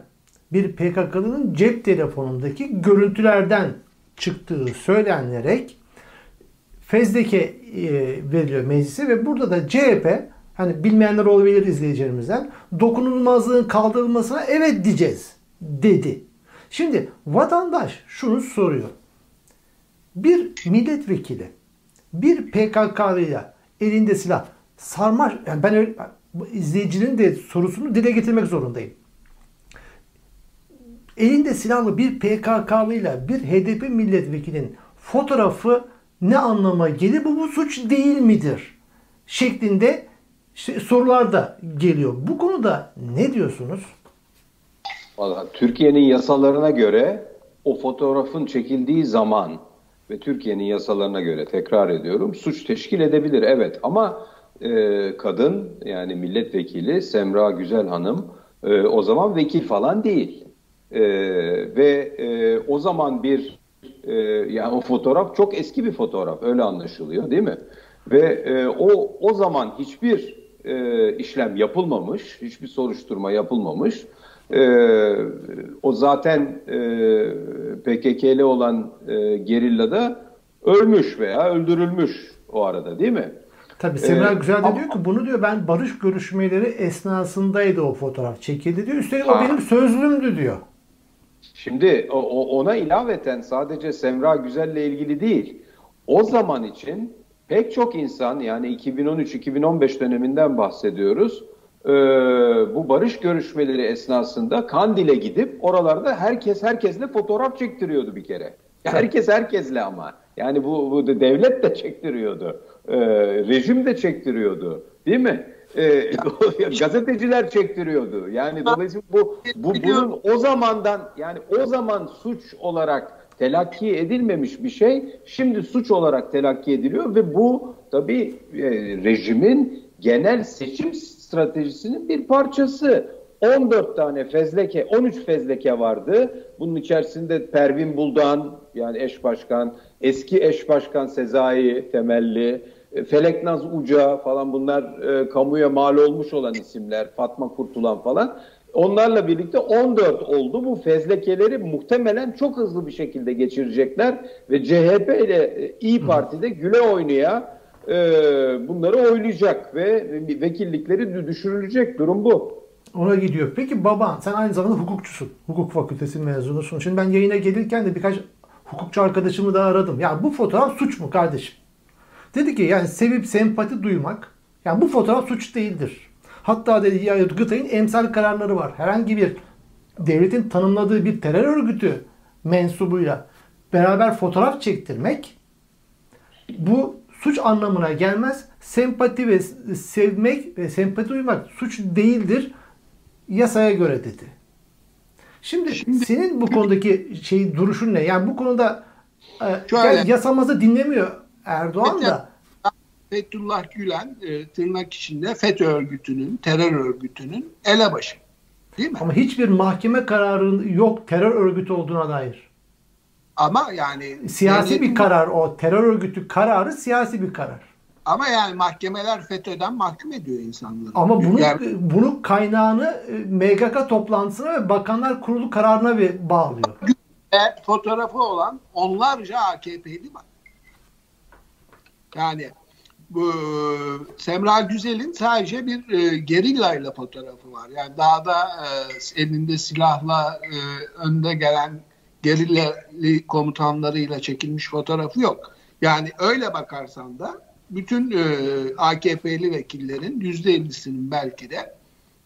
bir PKK'lının cep telefonundaki görüntülerden çıktığı söylenerek fezleke veriliyor meclise ve burada da CHP hani bilmeyenler olabilir izleyicilerimizden dokunulmazlığın kaldırılmasına evet diyeceğiz dedi. Şimdi vatandaş şunu soruyor. Bir milletvekili bir PKK'lıyla elinde silah sarmaş yani ben öyle, izleyicinin de sorusunu dile getirmek zorundayım. Elinde silahlı bir PKK'lıyla bir HDP milletvekilinin fotoğrafı ne anlama gelir? Bu bu suç değil midir? Şeklinde işte sorular da geliyor. Bu konuda ne diyorsunuz? Türkiye'nin yasalarına göre o fotoğrafın çekildiği zaman ve Türkiye'nin yasalarına göre tekrar ediyorum suç teşkil edebilir evet. Ama e, kadın yani milletvekili Semra Güzel Hanım e, o zaman vekil falan değil. E, ve e, o zaman bir e, yani o fotoğraf çok eski bir fotoğraf öyle anlaşılıyor değil mi? Ve e, o o zaman hiçbir e, işlem yapılmamış hiçbir soruşturma yapılmamış e, o zaten e, PKK'li olan e, gerilla da ölmüş veya öldürülmüş o arada değil mi? Tabii Semra ee, Güzel de diyor ki bunu diyor ben barış görüşmeleri esnasındaydı o fotoğraf çekildi diyor. Üstelik ha. o benim sözlümdü diyor. Şimdi o, ona ilaveten sadece Semra Güzel'le ilgili değil. O zaman için pek çok insan yani 2013-2015 döneminden bahsediyoruz e, bu barış görüşmeleri esnasında Kandil'e gidip oralarda herkes herkesle fotoğraf çektiriyordu bir kere. Herkes herkesle ama. Yani bu, bu devlet de çektiriyordu. E, rejim de çektiriyordu. Değil mi? E, [laughs] gazeteciler çektiriyordu. Yani dolayısıyla bu, bu bunun o zamandan yani o zaman suç olarak telakki edilmemiş bir şey şimdi suç olarak telakki ediliyor ve bu tabii e, rejimin genel seçim stratejisinin bir parçası. 14 tane fezleke, 13 fezleke vardı. Bunun içerisinde Pervin Buldan yani eş başkan, eski eş başkan Sezai Temelli, e, Feleknaz Uca falan bunlar e, kamuya mal olmuş olan isimler, Fatma Kurtulan falan. Onlarla birlikte 14 oldu. Bu fezlekeleri muhtemelen çok hızlı bir şekilde geçirecekler ve CHP ile e, İyi Parti'de güle oynaya e, bunları oylayacak ve vekillikleri düşürülecek. Durum bu. Ona gidiyor. Peki baban sen aynı zamanda hukukçusun. Hukuk fakültesi mezunusun. Şimdi ben yayına gelirken de birkaç hukukçu arkadaşımı da aradım. Ya bu fotoğraf suç mu kardeşim? Dedi ki yani sevip sempati duymak yani bu fotoğraf suç değildir. Hatta dedi ya Yargıtay'ın emsal kararları var. Herhangi bir devletin tanımladığı bir terör örgütü mensubuyla beraber fotoğraf çektirmek bu suç anlamına gelmez. Sempati ve sevmek ve sempati duymak suç değildir yasaya göre dedi. Şimdi, Şimdi senin bu konudaki şey duruşun ne? Yani bu konuda e, yani yasamazı dinlemiyor Erdoğan da. Fethullah Gülen e, tırnak içinde FETÖ örgütünün, terör örgütünün elebaşı. Değil mi? Ama hiçbir mahkeme kararı yok terör örgütü olduğuna dair. Ama yani siyasi bir karar o. Terör örgütü kararı siyasi bir karar. Ama yani mahkemeler FETÖ'den mahkum ediyor insanları. Ama bunu yani, bunu kaynağını e, MGK toplantısına ve Bakanlar Kurulu kararına bağlıyor. Fotoğrafı olan onlarca AKP'li var. Yani bu Semra Güzel'in sadece bir e, gerilla ile fotoğrafı var. Yani daha da e, elinde silahla e, önde gelen gerillali komutanlarıyla çekilmiş fotoğrafı yok. Yani öyle bakarsan da bütün e, AKP'li vekillerin yüzde ellisinin belki de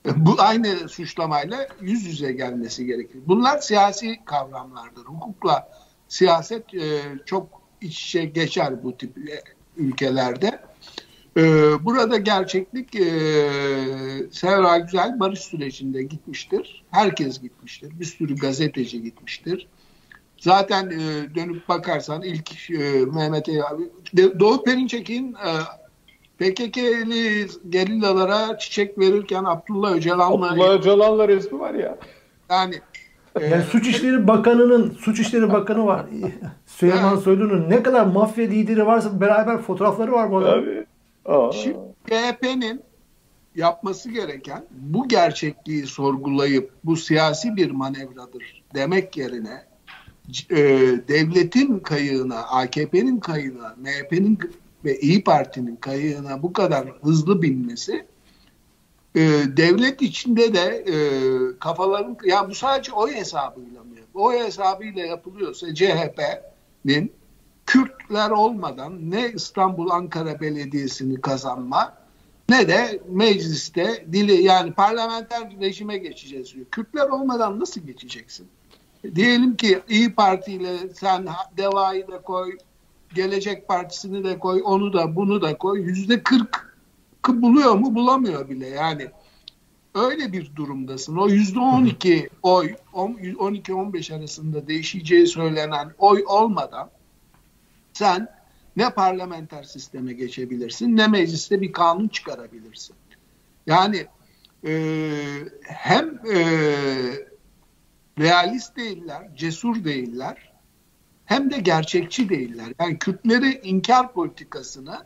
e, bu aynı suçlamayla yüz yüze gelmesi gerekir. Bunlar siyasi kavramlardır. Hukukla siyaset e, çok iç içe geçer bu tip e, ülkelerde. E, burada gerçeklik e, Sevra Güzel barış sürecinde gitmiştir. Herkes gitmiştir. Bir sürü gazeteci gitmiştir. Zaten e, dönüp bakarsan ilk e, Mehmet abi Doğu Perinçek'in e, PKK'li gerillalara çiçek verirken Abdullah Öcalan'la Abdullah Öcalan'la resmi var ya. yani Yani e, Suç İşleri Bakanı'nın, Suç İşleri Bakanı var. [laughs] Süleyman Soylu'nun ne kadar mafya lideri varsa beraber fotoğrafları var bu. Tabii. Aa. Şimdi CHP'nin yapması gereken bu gerçekliği sorgulayıp bu siyasi bir manevradır demek yerine e, devletin kayığına, AKP'nin kayığına, MHP'nin ve İyi Parti'nin kayığına bu kadar hızlı binmesi e, devlet içinde de e, kafaların ya bu sadece oy hesabıyla mı? Oy hesabıyla yapılıyorsa CHP'nin Kürtler olmadan ne İstanbul Ankara Belediyesi'ni kazanma ne de mecliste dili yani parlamenter rejime geçeceğiz diyor. Kürtler olmadan nasıl geçeceksin? Diyelim ki İyi Parti ile sen Deva'yı da koy, Gelecek Partisi'ni de koy, onu da bunu da koy. Yüzde kırk buluyor mu? Bulamıyor bile yani. Öyle bir durumdasın. O yüzde on iki oy, 12-15 arasında değişeceği söylenen oy olmadan sen ne parlamenter sisteme geçebilirsin ne mecliste bir kanun çıkarabilirsin. Yani e, hem e, realist değiller, cesur değiller hem de gerçekçi değiller. Yani Kürtleri inkar politikasını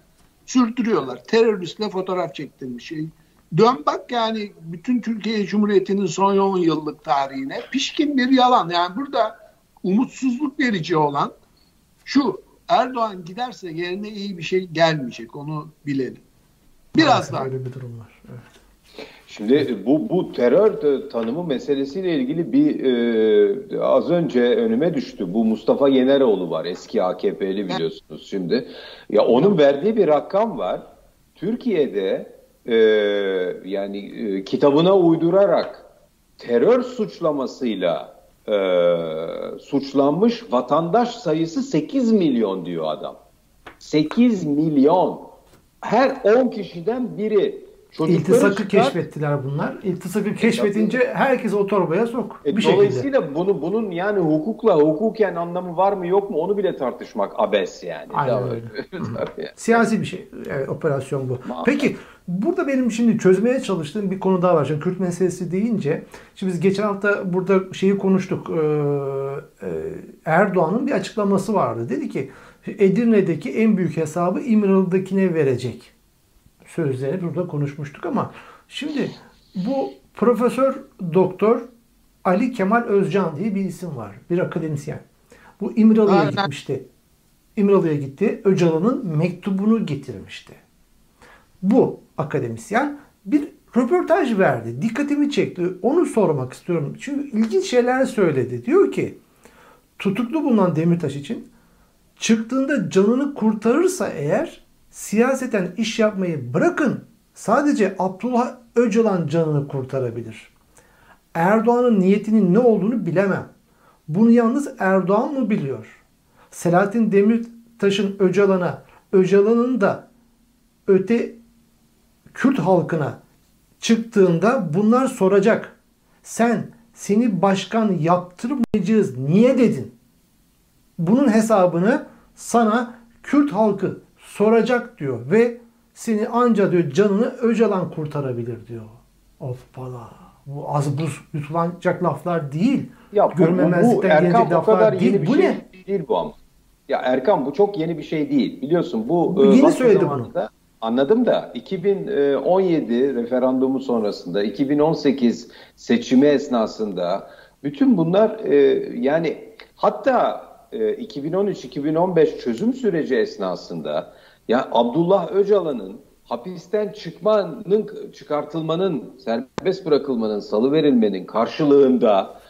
sürdürüyorlar. Teröristle fotoğraf çektirmiş şey. Dön bak yani bütün Türkiye Cumhuriyeti'nin son 10 yıllık tarihine pişkin bir yalan. Yani burada umutsuzluk verici olan şu Erdoğan giderse yerine iyi bir şey gelmeyecek onu bilelim. Biraz daha. Öyle bir durum var. Evet. Şimdi bu bu terör tanımı meselesiyle ilgili bir e, az önce önüme düştü. Bu Mustafa Yeneroğlu var eski AKP'li biliyorsunuz şimdi. Ya onun verdiği bir rakam var. Türkiye'de e, yani e, kitabına uydurarak terör suçlamasıyla e, suçlanmış vatandaş sayısı 8 milyon diyor adam. 8 milyon. Her 10 kişiden biri. Çocukları İltisakı çıkar. keşfettiler bunlar. İltisakı keşfedince herkes o torbaya sok. E, bir şekilde. dolayısıyla bunu bunun yani hukukla hukuken anlamı var mı yok mu onu bile tartışmak abes yani. Aynen Tabii. öyle. [laughs] Tabii. Siyasi bir şey. Evet, operasyon bu. Maalesef. Peki burada benim şimdi çözmeye çalıştığım bir konu daha var. Şimdi Kürt meselesi deyince şimdi biz geçen hafta burada şeyi konuştuk. Ee, e, Erdoğan'ın bir açıklaması vardı. Dedi ki Edirne'deki en büyük hesabı İmralı'dakine verecek. Sözleri burada konuşmuştuk ama şimdi bu Profesör Doktor Ali Kemal Özcan diye bir isim var. Bir akademisyen. Bu İmralı'ya gitmişti. İmralı'ya gitti. Öcalan'ın mektubunu getirmişti. Bu akademisyen bir röportaj verdi. Dikkatimi çekti. Onu sormak istiyorum. Çünkü ilginç şeyler söyledi. Diyor ki tutuklu bulunan Demirtaş için çıktığında canını kurtarırsa eğer siyaseten iş yapmayı bırakın sadece Abdullah Öcalan canını kurtarabilir. Erdoğan'ın niyetinin ne olduğunu bilemem. Bunu yalnız Erdoğan mı biliyor? Selahattin Demirtaş'ın Öcalan'a, Öcalan'ın da öte Kürt halkına çıktığında bunlar soracak. Sen seni başkan yaptırmayacağız niye dedin? Bunun hesabını sana Kürt halkı soracak diyor ve seni anca diyor canını Öcalan kurtarabilir diyor. Of bala. Bu az buz yutulacak laflar değil. Ya Görmemezlikten gelecek laflar değil. Bu şey ne? değil bu ama. Ya Erkan bu çok yeni bir şey değil. Biliyorsun bu Bu e, yeni vakti söyledi zamanında- Anladım da 2017 referandumu sonrasında 2018 seçimi esnasında bütün bunlar e, yani hatta e, 2013-2015 çözüm süreci esnasında ya Abdullah Öcalan'ın hapisten çıkmanın çıkartılmanın serbest bırakılmanın salı verilmenin karşılığında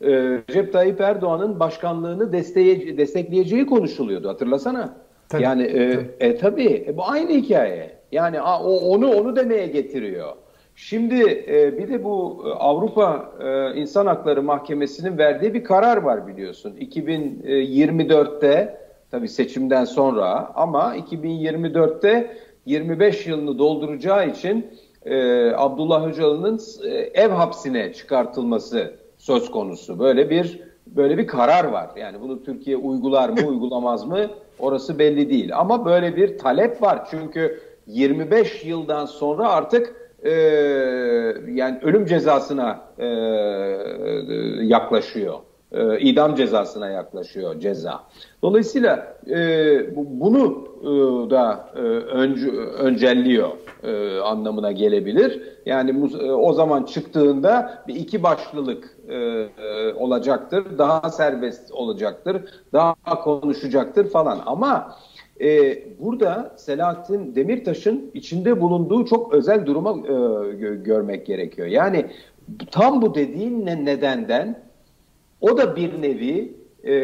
e, Recep Tayyip Erdoğan'ın başkanlığını desteğe- destekleyeceği konuşuluyordu hatırlasana. Tabii, yani e, tabii. e tabii e, bu aynı hikaye. Yani a, o, onu onu demeye getiriyor. Şimdi e, bir de bu e, Avrupa e, İnsan Hakları Mahkemesi'nin verdiği bir karar var biliyorsun. 2024'te tabii seçimden sonra ama 2024'te 25 yılını dolduracağı için e, Abdullah Öcalan'ın e, ev hapsine çıkartılması söz konusu. Böyle bir böyle bir karar var. Yani bunu Türkiye uygular mı [laughs] uygulamaz mı orası belli değil. Ama böyle bir talep var. Çünkü 25 yıldan sonra artık e, yani ölüm cezasına e, yaklaşıyor. E, idam cezasına yaklaşıyor ceza. Dolayısıyla e, bunu e, da e, önce, öncelliyor e, anlamına gelebilir. Yani e, o zaman çıktığında bir iki başlılık e, e, olacaktır, daha serbest olacaktır, daha konuşacaktır falan. Ama e, burada Selahattin Demirtaş'ın içinde bulunduğu çok özel duruma e, gö- görmek gerekiyor. Yani tam bu dediğin nedenden o da bir nevi e,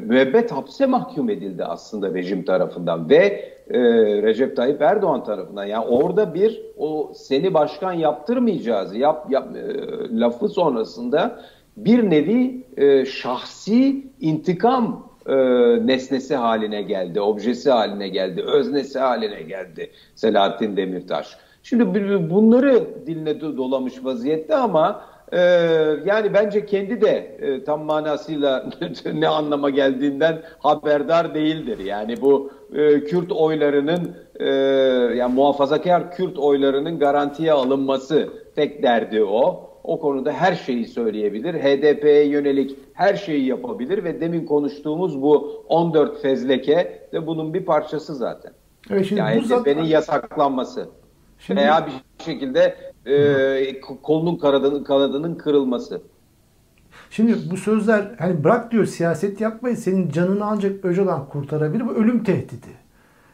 müebbet hapse mahkum edildi aslında rejim tarafından ve e, Recep Tayyip Erdoğan tarafından. Yani orada bir o seni başkan yaptırmayacağız yap, yap e, lafı sonrasında bir nevi e, şahsi intikam e, nesnesi haline geldi, objesi haline geldi, öznesi haline geldi Selahattin Demirtaş. Şimdi bunları diline dolamış vaziyette ama e, yani bence kendi de e, tam manasıyla [laughs] ne anlama geldiğinden haberdar değildir. Yani bu e, Kürt oylarının e, yani muhafazakar Kürt oylarının garantiye alınması tek derdi o. O konuda her şeyi söyleyebilir. HDP'ye yönelik her şeyi yapabilir ve demin konuştuğumuz bu 14 fezleke de bunun bir parçası zaten. Evet, şimdi yani HDP'nin zaten... yasaklanması şimdi... veya bir şekilde e, kolunun kanadının, kanadının kırılması. Şimdi bu sözler hani bırak diyor siyaset yapmayın senin canını ancak Öcalan kurtarabilir. Bu ölüm tehdidi.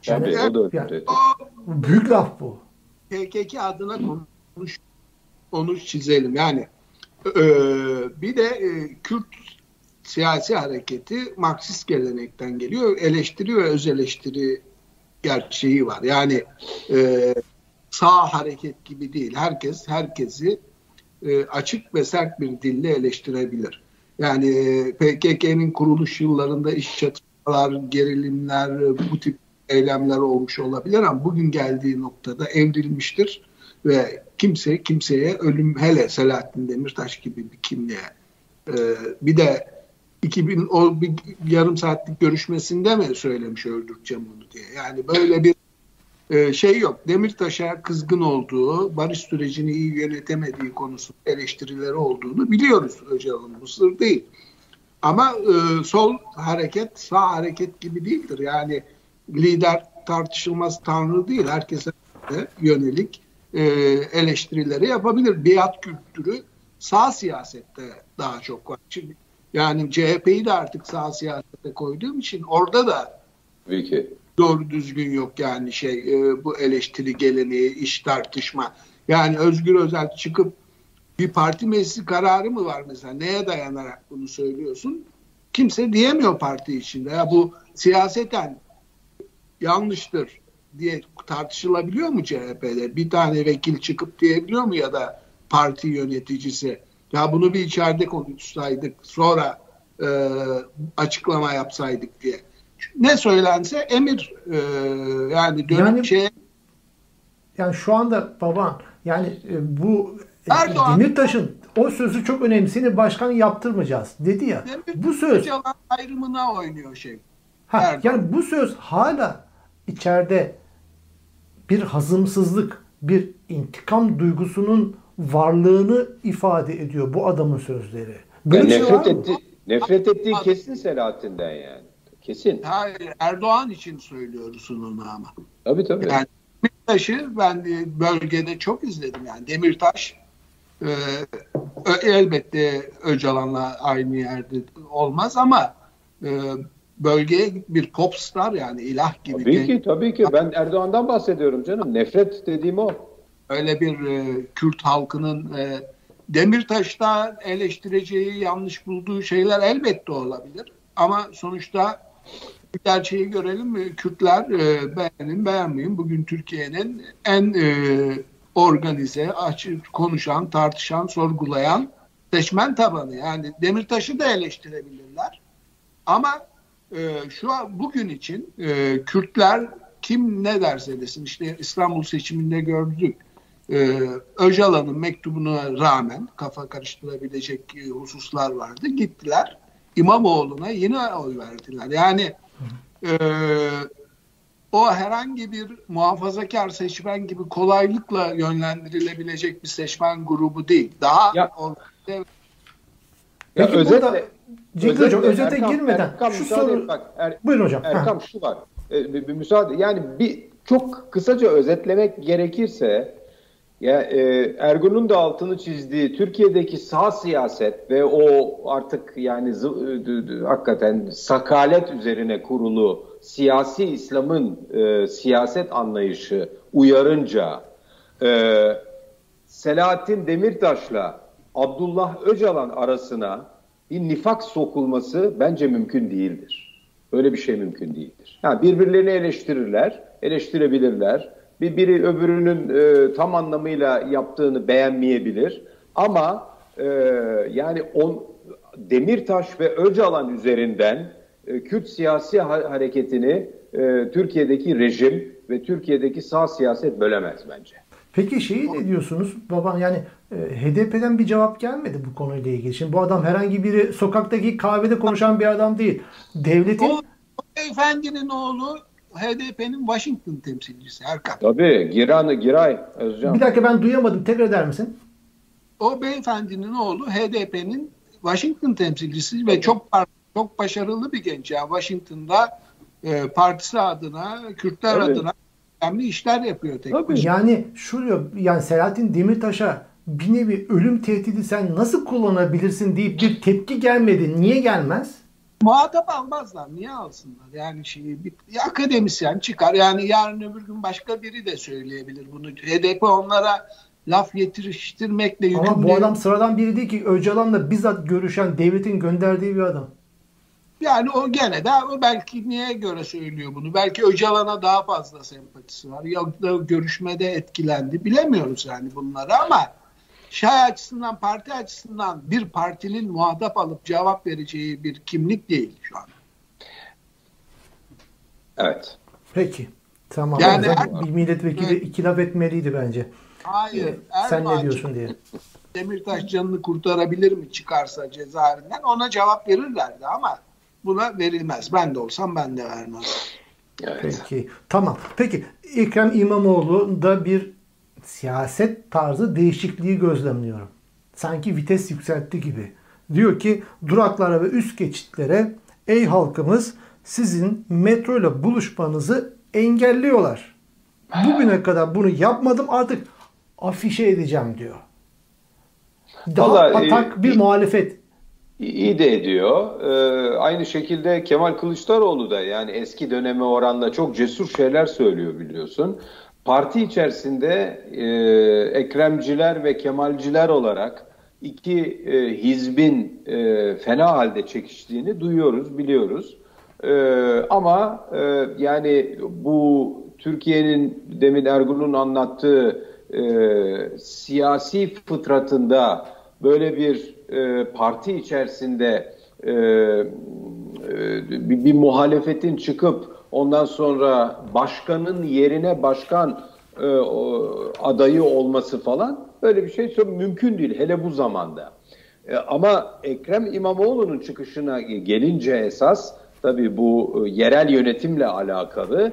Yani, Tabii, o da yani, büyük laf bu. PKK adına konuş onu çizelim. Yani e, bir de e, Kürt siyasi hareketi Marksist gelenekten geliyor. Eleştiri ve öz eleştiri gerçeği var. Yani e, sağ hareket gibi değil. Herkes herkesi e, açık ve sert bir dille eleştirebilir. Yani e, PKK'nın kuruluş yıllarında iş çatışmalar, gerilimler, bu tip eylemler olmuş olabilir ama bugün geldiği noktada evrilmiştir ve kimse kimseye ölüm hele Selahattin Demirtaş gibi bir kimliğe e, bir de 2000 o bir yarım saatlik görüşmesinde mi söylemiş öldüreceğim onu diye. Yani böyle bir e, şey yok. Demirtaş'a kızgın olduğu, barış sürecini iyi yönetemediği konusunda eleştirileri olduğunu biliyoruz Öcalan'ın. Bu sır değil. Ama e, sol hareket sağ hareket gibi değildir. Yani lider tartışılmaz tanrı değil. Herkese yönelik e, eleştirileri yapabilir. Biat kültürü sağ siyasette daha çok var. Şimdi, yani CHP'yi de artık sağ siyasete koyduğum için orada da Peki. Doğru düzgün yok yani şey e, bu eleştiri geleneği, iş tartışma. Yani Özgür Özel çıkıp bir parti meclisi kararı mı var mesela? Neye dayanarak bunu söylüyorsun? Kimse diyemiyor parti içinde. Ya bu siyaseten yanlıştır diye tartışılabiliyor mu CHP'de? Bir tane vekil çıkıp diyebiliyor mu ya da parti yöneticisi? Ya bunu bir içeride konuşsaydık sonra e, açıklama yapsaydık diye. Ne söylense emir e, yani dönüp yani, şeye... Yani şu anda baban yani e, bu e, Erdoğan, Demirtaş'ın o sözü çok önemli. Seni başkan yaptırmayacağız dedi ya. Demir, bu söz ayrımına oynuyor şey. Ha, yani bu söz hala içeride bir hazımsızlık, bir intikam duygusunun varlığını ifade ediyor bu adamın sözleri. Böyle yani şey nefret etti, nefret ettiği kesin Selahattin'den yani. Kesin. Hayır, Erdoğan için söylüyorsun onu ama. Tabii tabii. Yani Demirtaş'ı ben bölgede çok izledim yani. Demirtaş e, elbette Öcalan'la aynı yerde olmaz ama e, bölgeye bir popstar yani ilah gibi. Tabii ki tabii ki ben [laughs] Erdoğan'dan bahsediyorum canım. Nefret dediğim o. Öyle bir e, Kürt halkının e, Demirtaş'ta eleştireceği, yanlış bulduğu şeyler elbette olabilir. Ama sonuçta bir gerçeği görelim? Kürtler e, beğenin beğenmeyin. Bugün Türkiye'nin en e, organize, açık konuşan, tartışan, sorgulayan seçmen tabanı. Yani Demirtaş'ı da eleştirebilirler. Ama e, şu an bugün için e, Kürtler kim ne derse desin işte İstanbul seçiminde gördük. E, Öcalan'ın mektubuna rağmen kafa karıştırabilecek e, hususlar vardı. Gittiler İmamoğlu'na yine oy verdiler. Yani e, o herhangi bir muhafazakar seçmen gibi kolaylıkla yönlendirilebilecek bir seçmen grubu değil. Daha Ya- organize Peki ya burada özetle, Hocam özetle özete Erkam- girmeden Erkam, şu müsaade soru... et bak, Er- Buyurun hocam. Ha. Erkam şu var. E, bir, bir müsaade. Yani bir çok kısaca özetlemek gerekirse ya e, Ergun'un da altını çizdiği Türkiye'deki sağ siyaset ve o artık yani d- hakikaten sakalet üzerine kurulu siyasi İslam'ın e, siyaset anlayışı uyarınca e, Selahattin Demirtaş'la Abdullah Öcalan arasına bir nifak sokulması bence mümkün değildir. Öyle bir şey mümkün değildir. Yani birbirlerini eleştirirler, eleştirebilirler. Bir biri öbürünün e, tam anlamıyla yaptığını beğenmeyebilir. Ama e, yani on, Demirtaş ve Öcalan üzerinden e, Kürt siyasi ha- hareketini e, Türkiye'deki rejim ve Türkiye'deki sağ siyaset bölemez bence. Peki şeyi ne diyorsunuz? Baban yani e, HDP'den bir cevap gelmedi bu konuyla ilgili. Şimdi bu adam herhangi biri sokaktaki kahvede konuşan bir adam değil. Devletin O, o beyefendinin oğlu HDP'nin Washington temsilcisi Erkan. Tabii Giran, Giray Özcan. bir dakika ben duyamadım. Tekrar eder misin? O beyefendinin oğlu HDP'nin Washington temsilcisi ve çok çok başarılı bir genç. Yani Washington'da e, partisi adına, Kürtler Evet. adına önemli işler yapıyor tek Tabii. Yani şu yani Selahattin Demirtaş'a bir nevi ölüm tehdidi sen nasıl kullanabilirsin deyip bir tepki gelmedi. Niye gelmez? Muhatap almazlar. Niye alsınlar? Yani şeyi bir, bir akademisyen çıkar. Yani yarın öbür gün başka biri de söyleyebilir bunu. HDP onlara laf yetiştirmekle yükümlü. Ama bu adam sıradan biri değil ki. Öcalan'la bizzat görüşen devletin gönderdiği bir adam. Yani o gene de o belki niye göre söylüyor bunu? Belki Öcalan'a daha fazla sempatisi var. Ya da görüşmede etkilendi. Bilemiyoruz yani bunları ama şey açısından, parti açısından bir partinin muhatap alıp cevap vereceği bir kimlik değil şu an. Evet. Peki. Tamam. Yani her- bir milletvekili Evet. iki laf etmeliydi bence. Hayır. Sen ne diyorsun diye. Demirtaş canını kurtarabilir mi çıkarsa cezaevinden ona cevap verirlerdi ama buna verilmez. Ben de olsam ben de vermem. evet. Peki. Tamam. Peki Ekrem İmamoğlu da bir siyaset tarzı değişikliği gözlemliyorum. Sanki vites yükseltti gibi. Diyor ki duraklara ve üst geçitlere ey halkımız sizin metro ile buluşmanızı engelliyorlar. Bugüne kadar bunu yapmadım artık afişe edeceğim diyor. Daha Vallahi, e, atak bir bir- muhalefet. İyi de ediyor. Ee, aynı şekilde Kemal Kılıçdaroğlu da yani eski döneme oranla çok cesur şeyler söylüyor biliyorsun. Parti içerisinde e, Ekremciler ve Kemalciler olarak iki e, hizbin e, fena halde çekiştiğini duyuyoruz, biliyoruz. E, ama e, yani bu Türkiye'nin demin Ergun'un anlattığı e, siyasi fıtratında böyle bir e, parti içerisinde e, e, bir, bir muhalefetin çıkıp ondan sonra başkanın yerine başkan e, adayı olması falan böyle bir şey mümkün değil hele bu zamanda. E, ama Ekrem İmamoğlu'nun çıkışına gelince esas tabii bu e, yerel yönetimle alakalı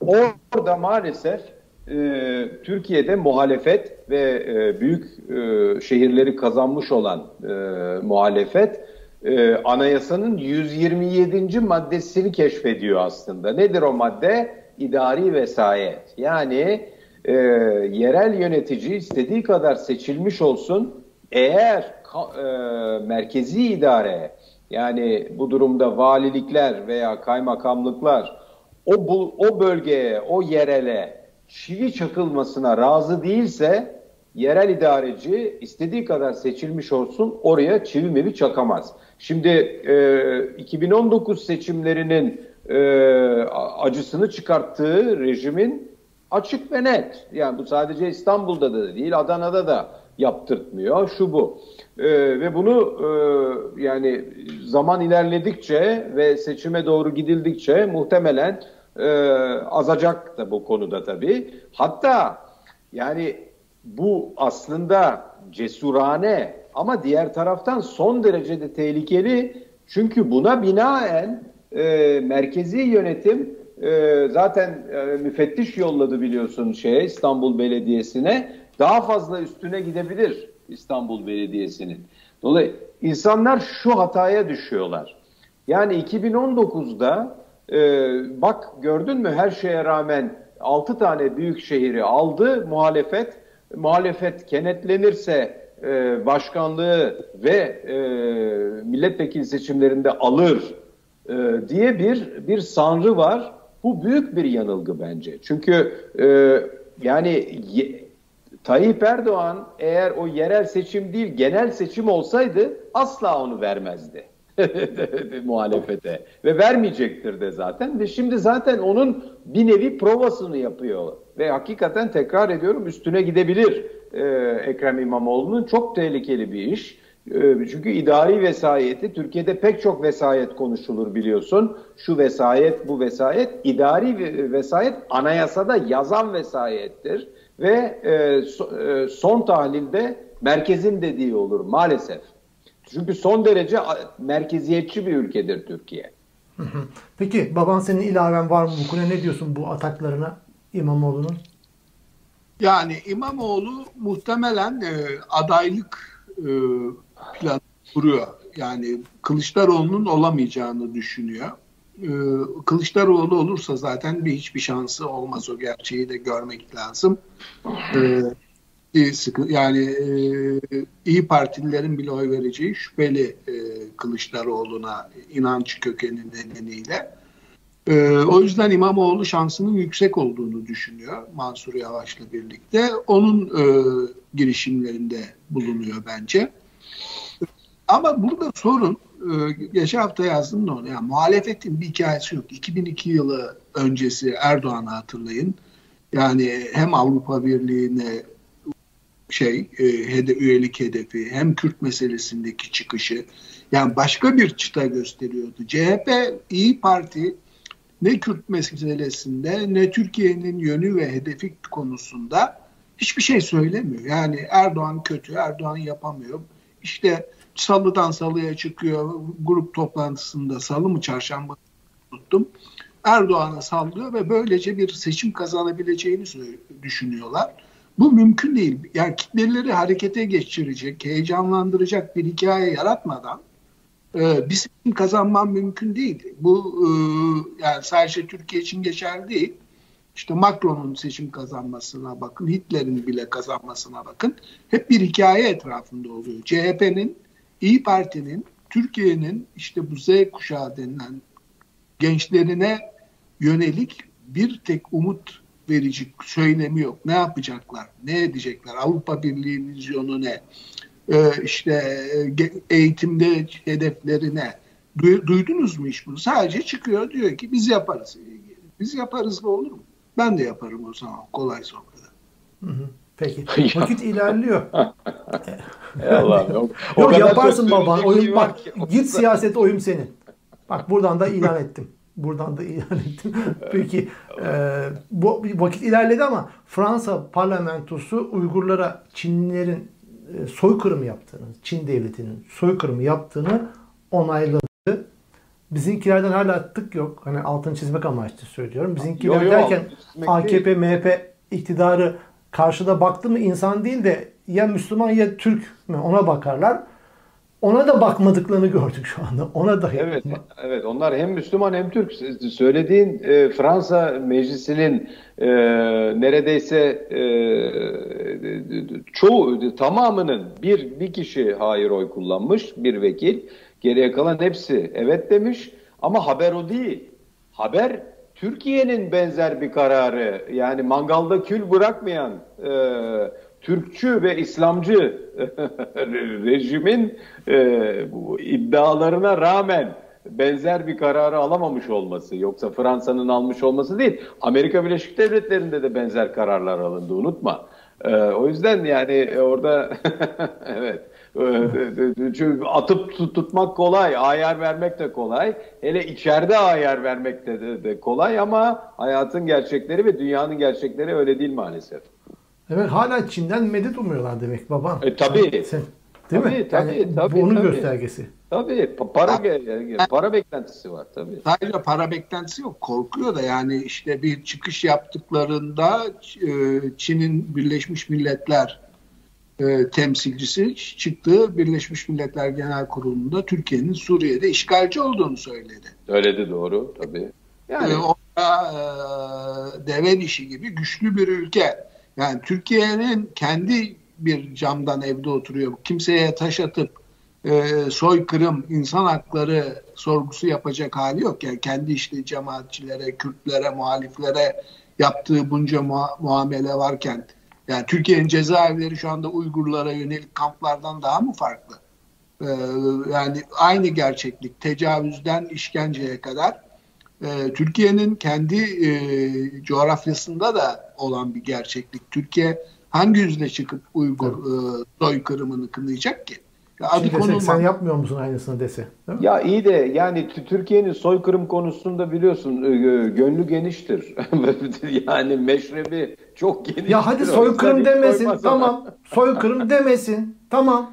orada maalesef e, Türkiye'de muhalefet ve e, büyük e, şehirleri kazanmış olan e, muhalefet e, anayasanın 127. maddesini keşfediyor aslında. Nedir o madde? İdari vesayet. Yani e, yerel yönetici istediği kadar seçilmiş olsun eğer e, merkezi idare yani bu durumda valilikler veya kaymakamlıklar o bu, o bölgeye, o yerele çivi çakılmasına razı değilse yerel idareci istediği kadar seçilmiş olsun oraya çivi mevi çakamaz. Şimdi e, 2019 seçimlerinin e, acısını çıkarttığı rejimin açık ve net. Yani bu sadece İstanbul'da da değil, Adana'da da yaptırtmıyor. Şu bu. E, ve bunu e, yani zaman ilerledikçe ve seçime doğru gidildikçe muhtemelen e, azacak da bu konuda tabii. Hatta yani bu aslında cesurane ama diğer taraftan son derecede tehlikeli. Çünkü buna binaen e, merkezi yönetim e, zaten e, müfettiş yolladı biliyorsun şeye İstanbul Belediyesi'ne. Daha fazla üstüne gidebilir İstanbul Belediyesi'nin. Dolayısıyla insanlar şu hataya düşüyorlar. Yani 2019'da e, bak gördün mü her şeye rağmen 6 tane büyük şehri aldı muhalefet. Muhalefet kenetlenirse e, başkanlığı ve e, milletvekili seçimlerinde alır e, diye bir bir sanrı var. Bu büyük bir yanılgı bence. Çünkü e, yani ye, Tayyip Erdoğan eğer o yerel seçim değil genel seçim olsaydı asla onu vermezdi [laughs] muhalefete ve vermeyecektir de zaten ve şimdi zaten onun bir nevi provasını yapıyor ve hakikaten tekrar ediyorum üstüne gidebilir e, Ekrem İmamoğlu'nun çok tehlikeli bir iş. E, çünkü idari vesayeti Türkiye'de pek çok vesayet konuşulur biliyorsun. Şu vesayet, bu vesayet. idari vesayet anayasada yazan vesayettir ve e, e, son tahlilde merkezin dediği olur maalesef. Çünkü son derece merkeziyetçi bir ülkedir Türkiye. Peki baban senin ilaven var mı bu konuya ne diyorsun bu ataklarına İmamoğlu'nun? Yani İmamoğlu muhtemelen e, adaylık e, planı kuruyor. Yani Kılıçdaroğlu'nun olamayacağını düşünüyor. E, Kılıçdaroğlu olursa zaten bir hiçbir şansı olmaz. O gerçeği de görmek lazım. E, yani e, iyi Partililerin bile oy vereceği şüpheli e, Kılıçdaroğlu'na inanç kökeni nedeniyle. E, o yüzden İmamoğlu şansının yüksek olduğunu düşünüyor Mansur Yavaş'la birlikte. Onun e, girişimlerinde bulunuyor bence. Ama burada sorun e, geçen hafta yazdım da onu. Yani muhalefetin bir hikayesi yok. 2002 yılı öncesi Erdoğan'ı hatırlayın. Yani hem Avrupa Birliği'ne şey e, hede, üyelik hedefi hem Kürt meselesindeki çıkışı yani başka bir çıta gösteriyordu. CHP İyi Parti ne Kürt meselesinde ne Türkiye'nin yönü ve hedefi konusunda hiçbir şey söylemiyor. Yani Erdoğan kötü, Erdoğan yapamıyor. İşte salıdan salıya çıkıyor grup toplantısında salı mı çarşamba tuttum. Erdoğan'a sallıyor ve böylece bir seçim kazanabileceğini düşünüyorlar. Bu mümkün değil. Yani kitleleri harekete geçirecek, heyecanlandıracak bir hikaye yaratmadan e, seçim kazanman mümkün değil. Bu e, yani sadece Türkiye için geçerli değil. İşte Macron'un seçim kazanmasına bakın, Hitler'in bile kazanmasına bakın. Hep bir hikaye etrafında oluyor. CHP'nin, İyi Parti'nin, Türkiye'nin işte bu Z kuşağı denilen gençlerine yönelik bir tek umut verici söylemi yok. Ne yapacaklar? Ne edecekler? Avrupa Birliği vizyonu ne? Ee, işte e, eğitimde hedefleri ne? Duydunuz mu hiç bunu? Sadece çıkıyor diyor ki biz yaparız. Biz yaparız mı olur mu? Ben de yaparım o zaman. Kolay o kadar. Peki. [laughs] Vakit ilerliyor. [laughs] Allah yok. yok yaparsın baba. Oyun bak. Git siyaset oyun senin. Bak buradan da ilan ettim. Buradan da ilan ettim. [laughs] Peki e, bu vakit ilerledi ama Fransa parlamentosu Uygurlara Çinlilerin e, soykırım yaptığını, Çin devletinin soykırımı yaptığını onayladı. Bizimkilerden hala tık yok. Hani altını çizmek amaçlı söylüyorum. Bizimkiler yo, yo, derken AKP, MHP iktidarı karşıda baktı mı insan değil de ya Müslüman ya Türk mü ona bakarlar. Ona da bakmadıklarını gördük şu anda. Ona da Evet, evet. Onlar hem Müslüman hem Türk. Söylediğin e, Fransa Meclisi'nin e, neredeyse e, çoğu tamamının bir bir kişi hayır oy kullanmış, bir vekil. Geriye kalan hepsi evet demiş. Ama haber o değil. Haber Türkiye'nin benzer bir kararı yani mangalda kül bırakmayan e, Türkçü ve İslamcı [laughs] rejimin e, bu iddialarına rağmen benzer bir kararı alamamış olması yoksa Fransa'nın almış olması değil. Amerika Birleşik Devletleri'nde de benzer kararlar alındı unutma. E, o yüzden yani orada [laughs] evet e, çünkü atıp tutmak kolay, ayar vermek de kolay. Hele içeride ayar vermek de, de, de kolay ama hayatın gerçekleri ve dünyanın gerçekleri öyle değil maalesef. Evet hala Çin'den medet umuyorlar demek baba. E tabii. Sen... Değil tabii, mi? Tabii, yani tabii, bu onun tabii. göstergesi. Tabii para para beklentisi var tabii. Sadece para beklentisi yok. Korkuyor da yani işte bir çıkış yaptıklarında e, Çin'in Birleşmiş Milletler e, temsilcisi çıktığı Birleşmiş Milletler Genel Kurulu'nda Türkiye'nin Suriye'de işgalci olduğunu söyledi. Söyledi doğru tabii. Yani e, orada e, deve dişi gibi güçlü bir ülke. Yani Türkiye'nin kendi bir camdan evde oturuyor. Kimseye taş atıp e, soykırım, insan hakları sorgusu yapacak hali yok. Yani kendi işte cemaatçilere, Kürtlere, muhaliflere yaptığı bunca mua- muamele varken yani Türkiye'nin cezaevleri şu anda Uygurlara yönelik kamplardan daha mı farklı? Ee, yani aynı gerçeklik tecavüzden işkenceye kadar e, Türkiye'nin kendi e, coğrafyasında da olan bir gerçeklik. Türkiye hangi yüzle çıkıp Uygur e, soykırımını kınayacak ki? Ya adı konulma... sen yapmıyor musun aynısını dese? Ya iyi de yani Türkiye'nin soykırım konusunda biliyorsun e, gönlü geniştir. [laughs] yani meşrebi çok geniştir. Ya hadi soykırım demesin. Tamam. soykırım demesin. Tamam.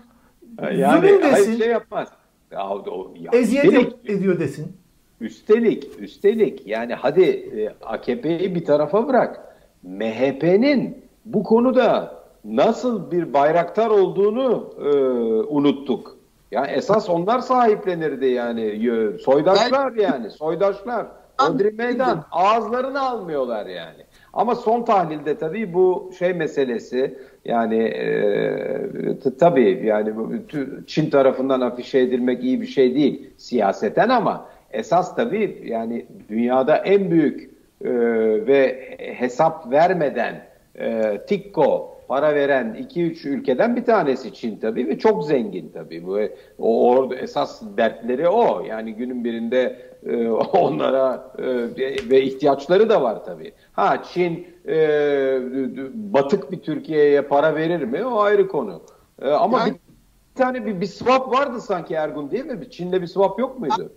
Yani Zulüm desin. şey yapmaz. Ya, o, ya, Eziyet üstelik, ediyor desin. Üstelik, üstelik yani hadi e, AKP'yi bir tarafa bırak. MHP'nin bu konuda nasıl bir bayraktar olduğunu e, unuttuk. Yani esas onlar sahiplenirdi yani. Soydaşlar yani. Soydaşlar. [laughs] Odri meydan. Ağızlarını almıyorlar yani. Ama son tahlilde tabii bu şey meselesi yani e, tabii yani Çin tarafından afişe edilmek iyi bir şey değil siyaseten ama esas tabii yani dünyada en büyük e, ve hesap vermeden e, TİKKO para veren 2-3 ülkeden bir tanesi Çin tabii ve çok zengin tabii. Bu o orada esas dertleri o. Yani günün birinde e, [laughs] onlara e, ve ihtiyaçları da var tabii. Ha Çin e, batık bir Türkiye'ye para verir mi? O ayrı konu. E, ama yani, tane bir, bir swap vardı sanki Ergun değil mi? Çin'le bir swap yok muydu?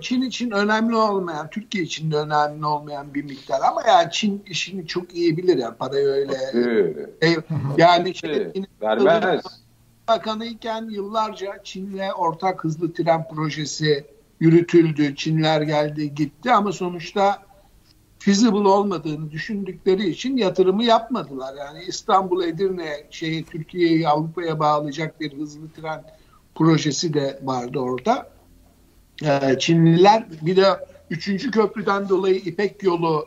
Çin için önemli olmayan, Türkiye için de önemli olmayan bir miktar ama yani Çin işini çok iyi bilir yani parayı öyle. e, yani işte vermez. Bakanı iken yıllarca Çin'le ortak hızlı tren projesi yürütüldü. Çinler geldi gitti ama sonuçta feasible olmadığını düşündükleri için yatırımı yapmadılar. Yani İstanbul Edirne şeyi Türkiye'yi Avrupa'ya bağlayacak bir hızlı tren projesi de vardı orada. Ee, Çinliler bir de üçüncü köprüden dolayı İpek yolu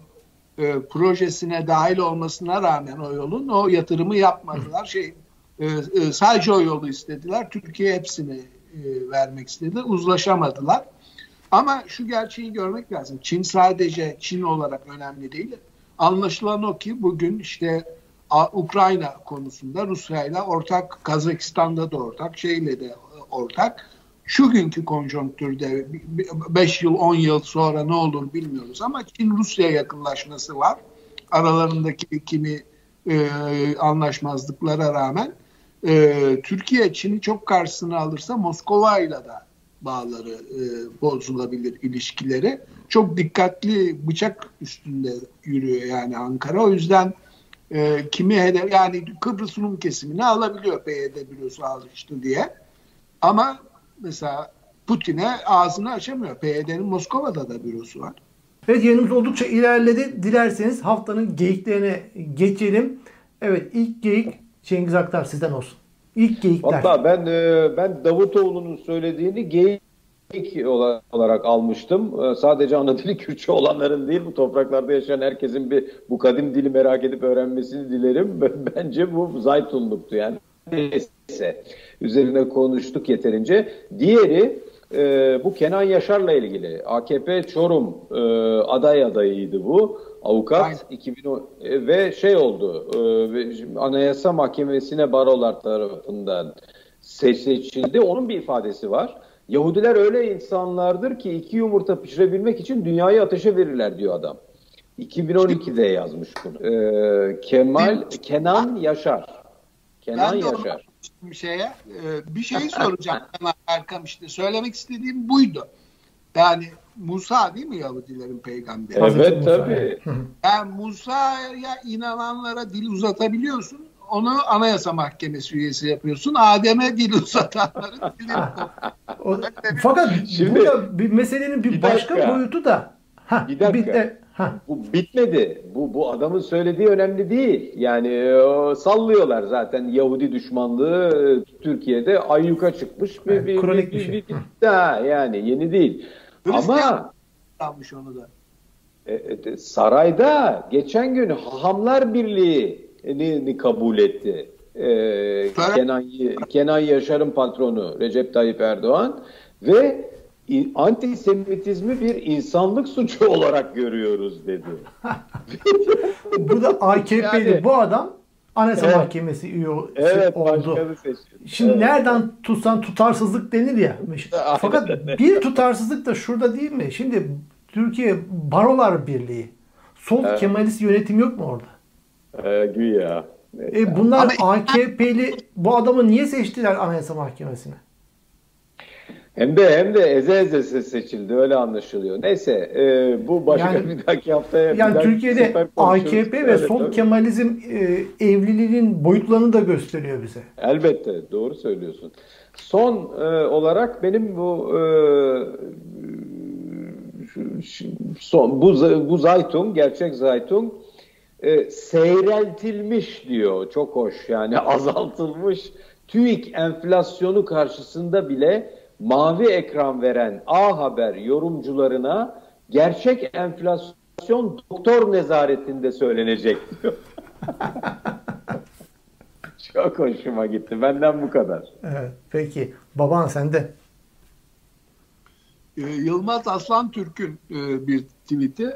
e, projesine dahil olmasına rağmen o yolun o yatırımı yapmadılar. Şey e, e, sadece o yolu istediler. Türkiye hepsini e, vermek istedi. Uzlaşamadılar. Ama şu gerçeği görmek lazım. Çin sadece Çin olarak önemli değil. Anlaşılan o ki bugün işte Ukrayna konusunda Rusya ile ortak, Kazakistan'da da ortak, şeyle de ortak. Şu günkü konjonktürde 5 yıl 10 yıl sonra ne olur bilmiyoruz ama Çin Rusya yakınlaşması var. Aralarındaki kimi e, anlaşmazlıklara rağmen e, Türkiye Çin'i çok karşısına alırsa Moskova ile de bağları e, bozulabilir ilişkileri. Çok dikkatli bıçak üstünde yürüyor yani Ankara. O yüzden e, kimi hedef yani Kıbrıs Rum kesimini alabiliyor PYD bürosu alıştı diye. Ama mesela Putin'e ağzını açamıyor. PYD'nin Moskova'da da bürosu var. Evet yayınımız oldukça ilerledi. Dilerseniz haftanın geyiklerine geçelim. Evet ilk geyik Cengiz Aktar sizden olsun. İlk geyikler. Hatta ben e, ben Davutoğlu'nun söylediğini geyik olarak almıştım. E, sadece ana dili Kürtçe olanların değil, bu topraklarda yaşayan herkesin bir bu kadim dili merak edip öğrenmesini dilerim. [laughs] Bence bu Zaytunluktu yani. Neyse. Üzerine konuştuk yeterince. Diğeri e, bu Kenan Yaşar'la ilgili. AKP Çorum e, aday adayıydı bu avukat Aynen. 2010 e, ve şey oldu e, Anayasa Mahkemesi'ne barolar tarafından seçildi. Onun bir ifadesi var. Yahudiler öyle insanlardır ki iki yumurta pişirebilmek için dünyayı ateşe verirler diyor adam. 2012'de yazmış bunu. Ee, Kemal Kenan Yaşar. Kenan ben Yaşar. Bir şeye e, bir şey soracağım [laughs] Erkam işte söylemek istediğim buydu. Yani Musa değil mi Yahudilerin peygamberi? Evet tabii. [laughs] Yani Musa'ya inananlara dil uzatabiliyorsun. onu Anayasa Mahkemesi üyesi yapıyorsun. Adem'e dil uzatanların [laughs] dilini O, fakat Şimdi- burada bir meselenin bir, Bir başka dakika. boyutu da ha, Bir dakika. de- ha, Bu bitmedi. Bu bu adamın söylediği önemli değil. Yani e, sallıyorlar zaten Yahudi düşmanlığı Türkiye'de ayyuka çıkmış bir Evet, bir, kronik bir şey. Ha, yani yeni değil. Hristiyan- Ama almış onu da. e, e, sarayda geçen gün Hahamlar Birliği'ni kabul etti. E, Kenan, Kenan Yaşar'ın patronu Recep Tayyip Erdoğan ve antisemitizmi bir insanlık suçu [laughs] olarak görüyoruz dedi. bu da AKP'li Yani- bu adam Anayasa Evet. Mahkemesi üye oldu. Evet başkanı seçildi. Şimdi Evet. nereden tutsan tutarsızlık denir ya. Fakat bir tutarsızlık da şurada değil mi? Şimdi Türkiye Barolar Birliği. Sol Evet. Kemalist yönetim yok mu orada? Ee, güya. E bunlar Ama- AKP'li bu adamı niye seçtiler Anayasa Mahkemesi'ne? Hem de hem de eze eze se- seçildi öyle anlaşılıyor. Neyse e, bu başka Yani- bir dahaki haftaya. Yani dahaki Türkiye'de. AKP ve Evet, sol tabii. Kemalizm e, evliliğinin boyutlarını da gösteriyor bize. Elbette doğru söylüyorsun. Son e, olarak benim bu e, son bu bu Zaytung gerçek Zaytung e, seyreltilmiş diyor. Çok hoş yani [laughs] azaltılmış. TÜİK enflasyonu karşısında bile mavi ekran veren A Haber yorumcularına gerçek enflasyon doktor nezaretinde söylenecek diyor. [laughs] Çok hoşuma gitti. Benden bu kadar. Evet, peki. Baban sende. Ee, Yılmaz Aslan Türk'ün e, bir tweet'i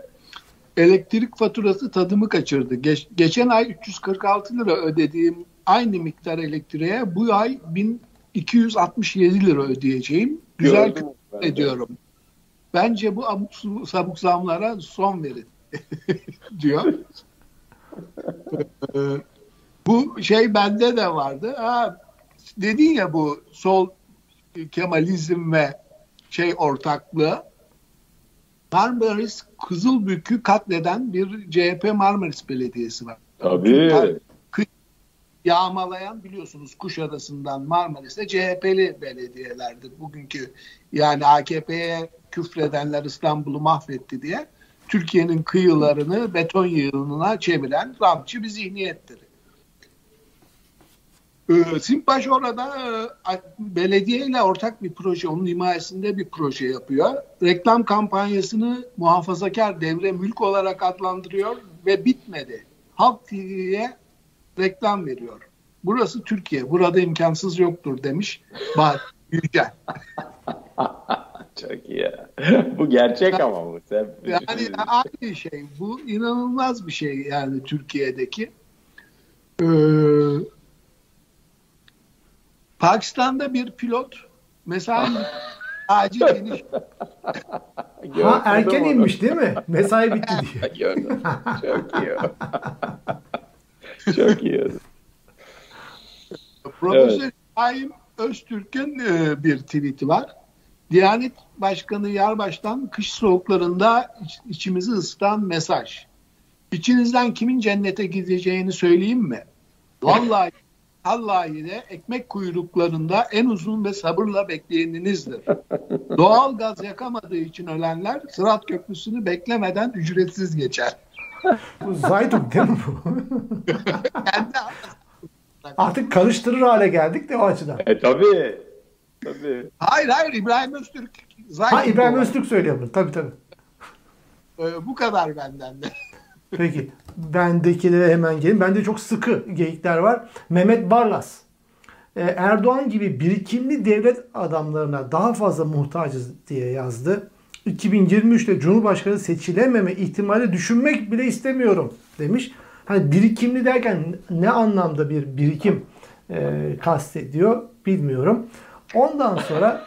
elektrik faturası tadımı kaçırdı. Geç- geçen ay 346 lira ödediğim aynı miktar elektriğe bu ay 1267 lira ödeyeceğim. Güzel ben de. ediyorum. Bence bu abuk sabuk zamlara son verin [laughs] diyor. Ee, bu şey bende de vardı. Ha, dedin ya bu sol Kemalizm ve şey ortaklığı Marmaris Kızılbük'ü katleden bir CHP Marmaris Belediyesi var. Tabii. Yağmalayan biliyorsunuz Kuşadası'ndan Marmaris'te CHP'li belediyelerdi. Bugünkü yani AKP'ye küfredenler İstanbul'u mahvetti diye Türkiye'nin kıyılarını beton yığınına çeviren rantçı bir zihniyettir. Ee, Simpaş orada e, belediye ile ortak bir proje, onun himayesinde bir proje yapıyor. Reklam kampanyasını muhafazakar devre mülk olarak adlandırıyor ve bitmedi. Halk TV'ye reklam veriyor. Burası Türkiye, burada imkansız yoktur demiş Bahat Yücel. [laughs] Çok iyi. [laughs] bu gerçek ama bu. Sen... Yani aynı şey. Bu inanılmaz bir şey yani Türkiye'deki. Ee, Pakistan'da bir pilot mesai [laughs] acil iniş Ha erken inmiş değil mi? Mesai bitti diye. Gördüm. Çok iyi. Çok iyi. [laughs] Profesör İbrahim Öztürk'ün e, bir tweet'i var. Diyanet Başkanı Yarbaş'tan kış soğuklarında iç- içimizi ısıtan mesaj. İçinizden kimin cennete gideceğini söyleyeyim mi? Vallahi [laughs] Vallahi de ekmek kuyruklarında en uzun ve sabırla bekleyeninizdir. Doğal gaz yakamadığı için ölenler Sırat Köprüsü'nü beklemeden ücretsiz geçer. Bu Zayduk değil mi bu? Kendi Artık karıştırır hale geldik de o açıdan. E tabii. Tabii. Hayır hayır İbrahim Öztürk. Zaten Ha İbrahim. Öztürk söylüyor bunu. Tabii tabii. Ee, bu kadar benden de. Peki. Bendekilere hemen gelin. Bende çok sıkı geyikler var. Mehmet Barlas. Ee, Erdoğan gibi birikimli devlet adamlarına daha fazla muhtacız diye yazdı. 2023'te Cumhurbaşkanı seçilememe ihtimali düşünmek bile istemiyorum demiş. Hani birikimli derken ne anlamda bir birikim e, kastediyor bilmiyorum. Ondan sonra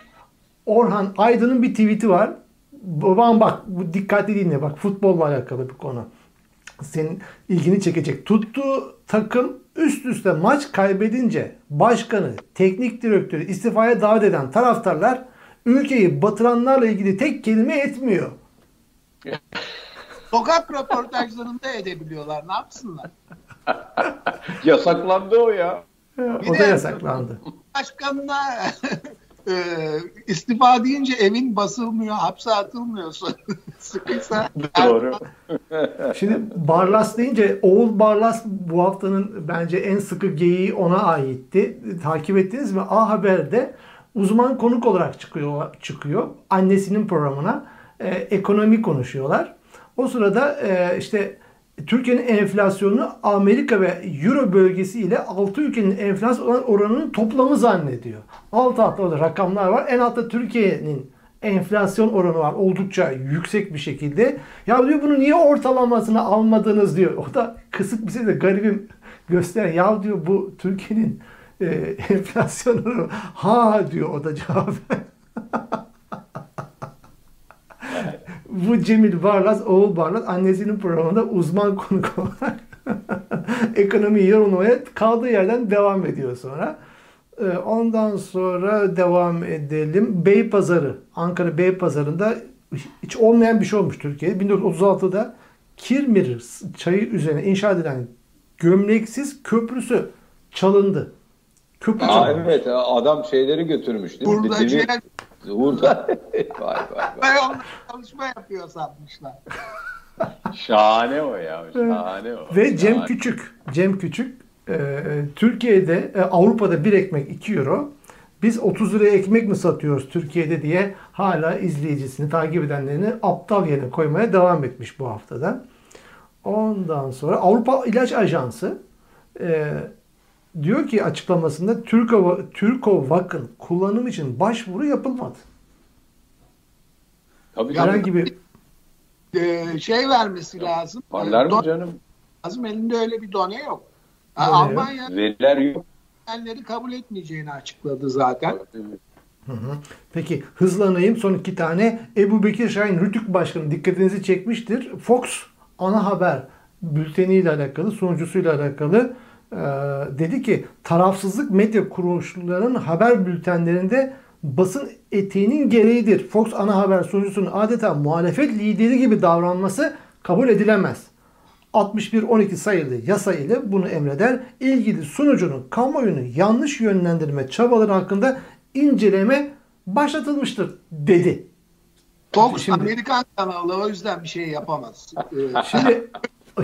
Orhan Aydın'ın bir tweet'i var. Babam bak bu dikkatli dinle bak futbolla alakalı bir konu. Senin ilgini çekecek. Tuttuğu takım üst üste maç kaybedince başkanı, teknik direktörü istifaya davet eden taraftarlar ülkeyi batıranlarla ilgili tek kelime etmiyor. Sokak röportajlarında edebiliyorlar. Ne yapsınlar? [laughs] Yasaklandı o ya. o da yasaklandı. Başkanına e, istifa deyince evin basılmıyor, hapse atılmıyorsun. [laughs] Sıkıysa Doğru. [laughs] Şimdi Barlas deyince Oğul Barlas bu haftanın bence en sıkı geyiği ona aitti. Takip ettiniz mi? A Haber'de uzman konuk olarak çıkıyor çıkıyor annesinin programına e, ekonomi konuşuyorlar. O sırada e, işte Türkiye'nin enflasyonunu Amerika ve Euro bölgesi ile 6 ülkenin enflasyon oranının toplamı zannediyor. Alt altta da rakamlar var. En altta Türkiye'nin enflasyon oranı var oldukça yüksek bir şekilde. Ya diyor bunu niye ortalamasını almadınız diyor. O da kısık bir şey de garibim göster. Ya diyor bu Türkiye'nin e, [laughs] enflasyon oranı. Ha diyor o da cevap. bu Cemil Barlas, oğul Barlas annesinin programında uzman konuk olarak [laughs] ekonomiyi yorumlamaya kaldığı yerden devam ediyor sonra. Ee, Ondan sonra devam edelim. Beypazarı. Ankara Beypazarı'nda hiç olmayan bir şey olmuş Türkiye'de. 1936'da Kirmir çayı üzerine inşa edilen gömleksiz köprüsü çalındı. Köprü Aa, evet adam şeyleri götürmüş değil mi? Hurdacıya Hurda. [laughs] vay vay vay. onlar çalışma yapıyor sanmışlar. Şahane o ya. Şahane o. Ve Cem Şahane. Küçük. Cem Küçük e, Türkiye'de e, Avrupa'da bir ekmek 2 euro. Biz 30 liraya ekmek mi satıyoruz Türkiye'de diye hala izleyicisini, takip edenlerini aptal yerine koymaya devam etmiş bu haftada. Ondan sonra Avrupa İlaç Ajansı e, diyor ki açıklamasında Türko, Türkovak'ın kullanım için başvuru yapılmadı. Tabii. Herhangi bir Ee, şey vermesi lazım. Parlar mı canım? lazım. Elinde öyle bir done yok. Done. Almanya Veriler yok. elleri kabul etmeyeceğini açıkladı zaten. Hı hı. Peki hızlanayım. Son iki tane. Ebu Bekir Şahin Rütük Başkanı dikkatinizi çekmiştir. Fox ana haber bülteniyle alakalı, sunucusuyla alakalı e, dedi ki tarafsızlık medya kuruluşlarının haber bültenlerinde basın etiğinin gereğidir. Fox ana haber sunucusunun adeta muhalefet lideri gibi davranması kabul edilemez. 61-12 sayılı yasa ile bunu emreder. İlgili sunucunun kamuoyunu yanlış yönlendirme çabaları hakkında inceleme başlatılmıştır dedi. Fox Şimdi- Amerikan kanalı o yüzden bir şey yapamaz. Ee, Şimdi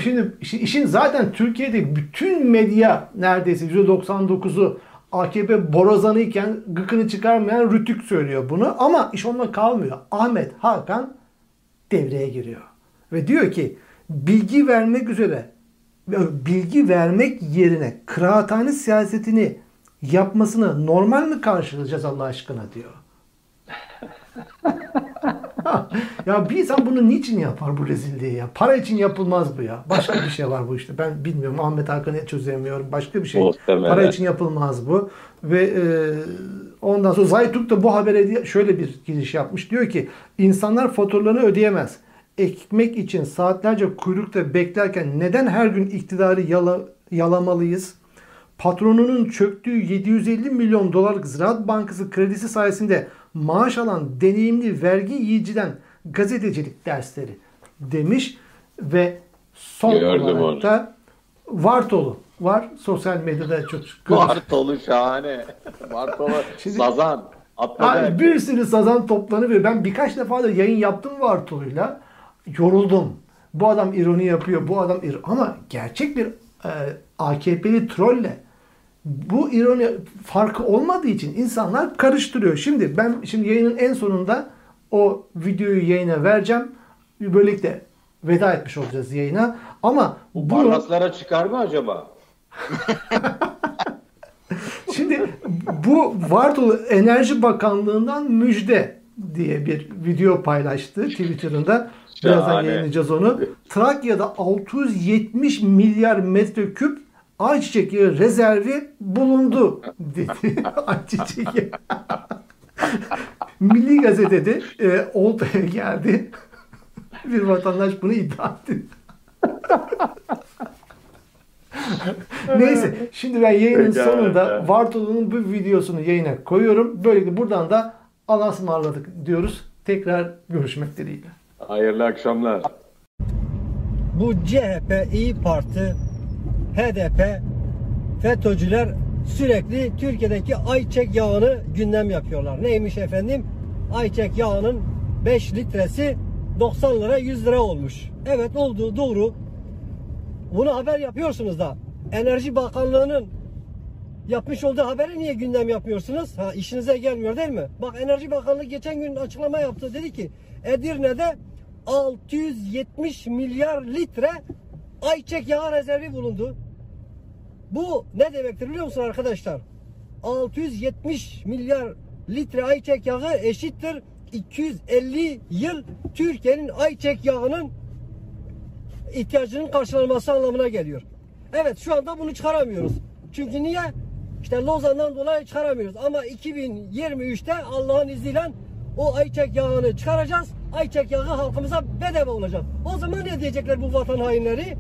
şimdi işi- işin zaten Türkiye'de bütün medya neredeyse %99'u AKP borazanı iken gıkını çıkarmayan Rütük söylüyor bunu. Ama iş onunla kalmıyor. Ahmet Hakan devreye giriyor. Ve diyor ki bilgi vermek üzere bilgi vermek yerine kıraathane siyasetini yapmasını normal mi karşılayacağız Allah aşkına diyor. [laughs] ya bir insan bunu niçin yapar bu rezilliği ya? Para için yapılmaz bu ya. Başka bir şey var bu işte. Ben bilmiyorum. Ahmet Hakan'ı çözemiyorum. Başka bir şey. Muhtemelen. Para için yapılmaz bu. Ve e, ondan sonra Zaytuk da bu habere şöyle bir giriş yapmış. Diyor ki insanlar faturalarını ödeyemez. Ekmek için saatlerce kuyrukta beklerken neden her gün iktidarı yala, yalamalıyız? Patronunun çöktüğü 750 milyon dolarlık Ziraat Bankası kredisi sayesinde maaş alan deneyimli vergi yiyiciden gazetecilik dersleri demiş ve son Gördüm olarak onu. da Vartolu var. Sosyal medyada çok Bartolu şahane. Bartolu [laughs] Şimdi- Sazan. Abi bir sürü sazan toplanıyor. Ben birkaç defa da yayın yaptım Vartolu'yla. Yoruldum. Bu adam ironi yapıyor. Bu adam ir ama gerçek bir e, AKP'li trolle bu ironi farkı olmadığı için insanlar karıştırıyor. Şimdi ben şimdi yayının en sonunda o videoyu yayına vereceğim. Böylelikle veda etmiş olacağız yayına. Ama Bu bunu Barlaslara çıkar mı acaba? [laughs] Şimdi bu Vartolu Enerji Bakanlığı'ndan müjde diye bir video paylaştı Twitter'ında. Birazdan yayınlayacağız onu. Trakya'da 670 milyar metreküp ayçiçek yağı rezervi bulundu dedi. [laughs] ayçiçek yağı. Milli Gazete'de e, Olta'ya geldi. bir vatandaş bunu iddia etti. [laughs] Neyse şimdi ben yayının Pekala. sonunda Vartolu'nun bu videosunu yayına koyuyorum. Böylelikle buradan da Allah'a ısmarladık diyoruz. Tekrar görüşmek dileğiyle. Hayırlı akşamlar. bu CHP İyi Parti HDP, FETÖ'cüler sürekli Türkiye'deki ayçiçek yağını gündem yapıyorlar. Neymiş efendim? Ayçiçek yağının 5 litresi 90 lira 100 lira olmuş. Evet oldu doğru. Bunu haber yapıyorsunuz da. Enerji Bakanlığı'nın yapmış olduğu haberi niye gündem yapmıyorsunuz? Ha işinize gelmiyor değil mi? Bak Enerji Bakanlığı geçen gün açıklama yaptı. Dedi ki Edirne'de 670 milyar litre ayçiçek yağı rezervi bulundu. Bu ne demektir biliyor musun arkadaşlar? 670 milyar litre ayçiçek yağı eşittir 250 yıl Türkiye'nin ayçiçek yağının ihtiyacının karşılanması anlamına geliyor. Evet şu anda bunu çıkaramıyoruz. Çünkü niye? İşte Lozan'dan dolayı çıkaramıyoruz. Ama 2023'te Allah'ın izniyle o ayçiçek yağını çıkaracağız. Ayçiçek yağı halkımıza bedava olacak. O zaman ne diyecekler bu vatan hainleri?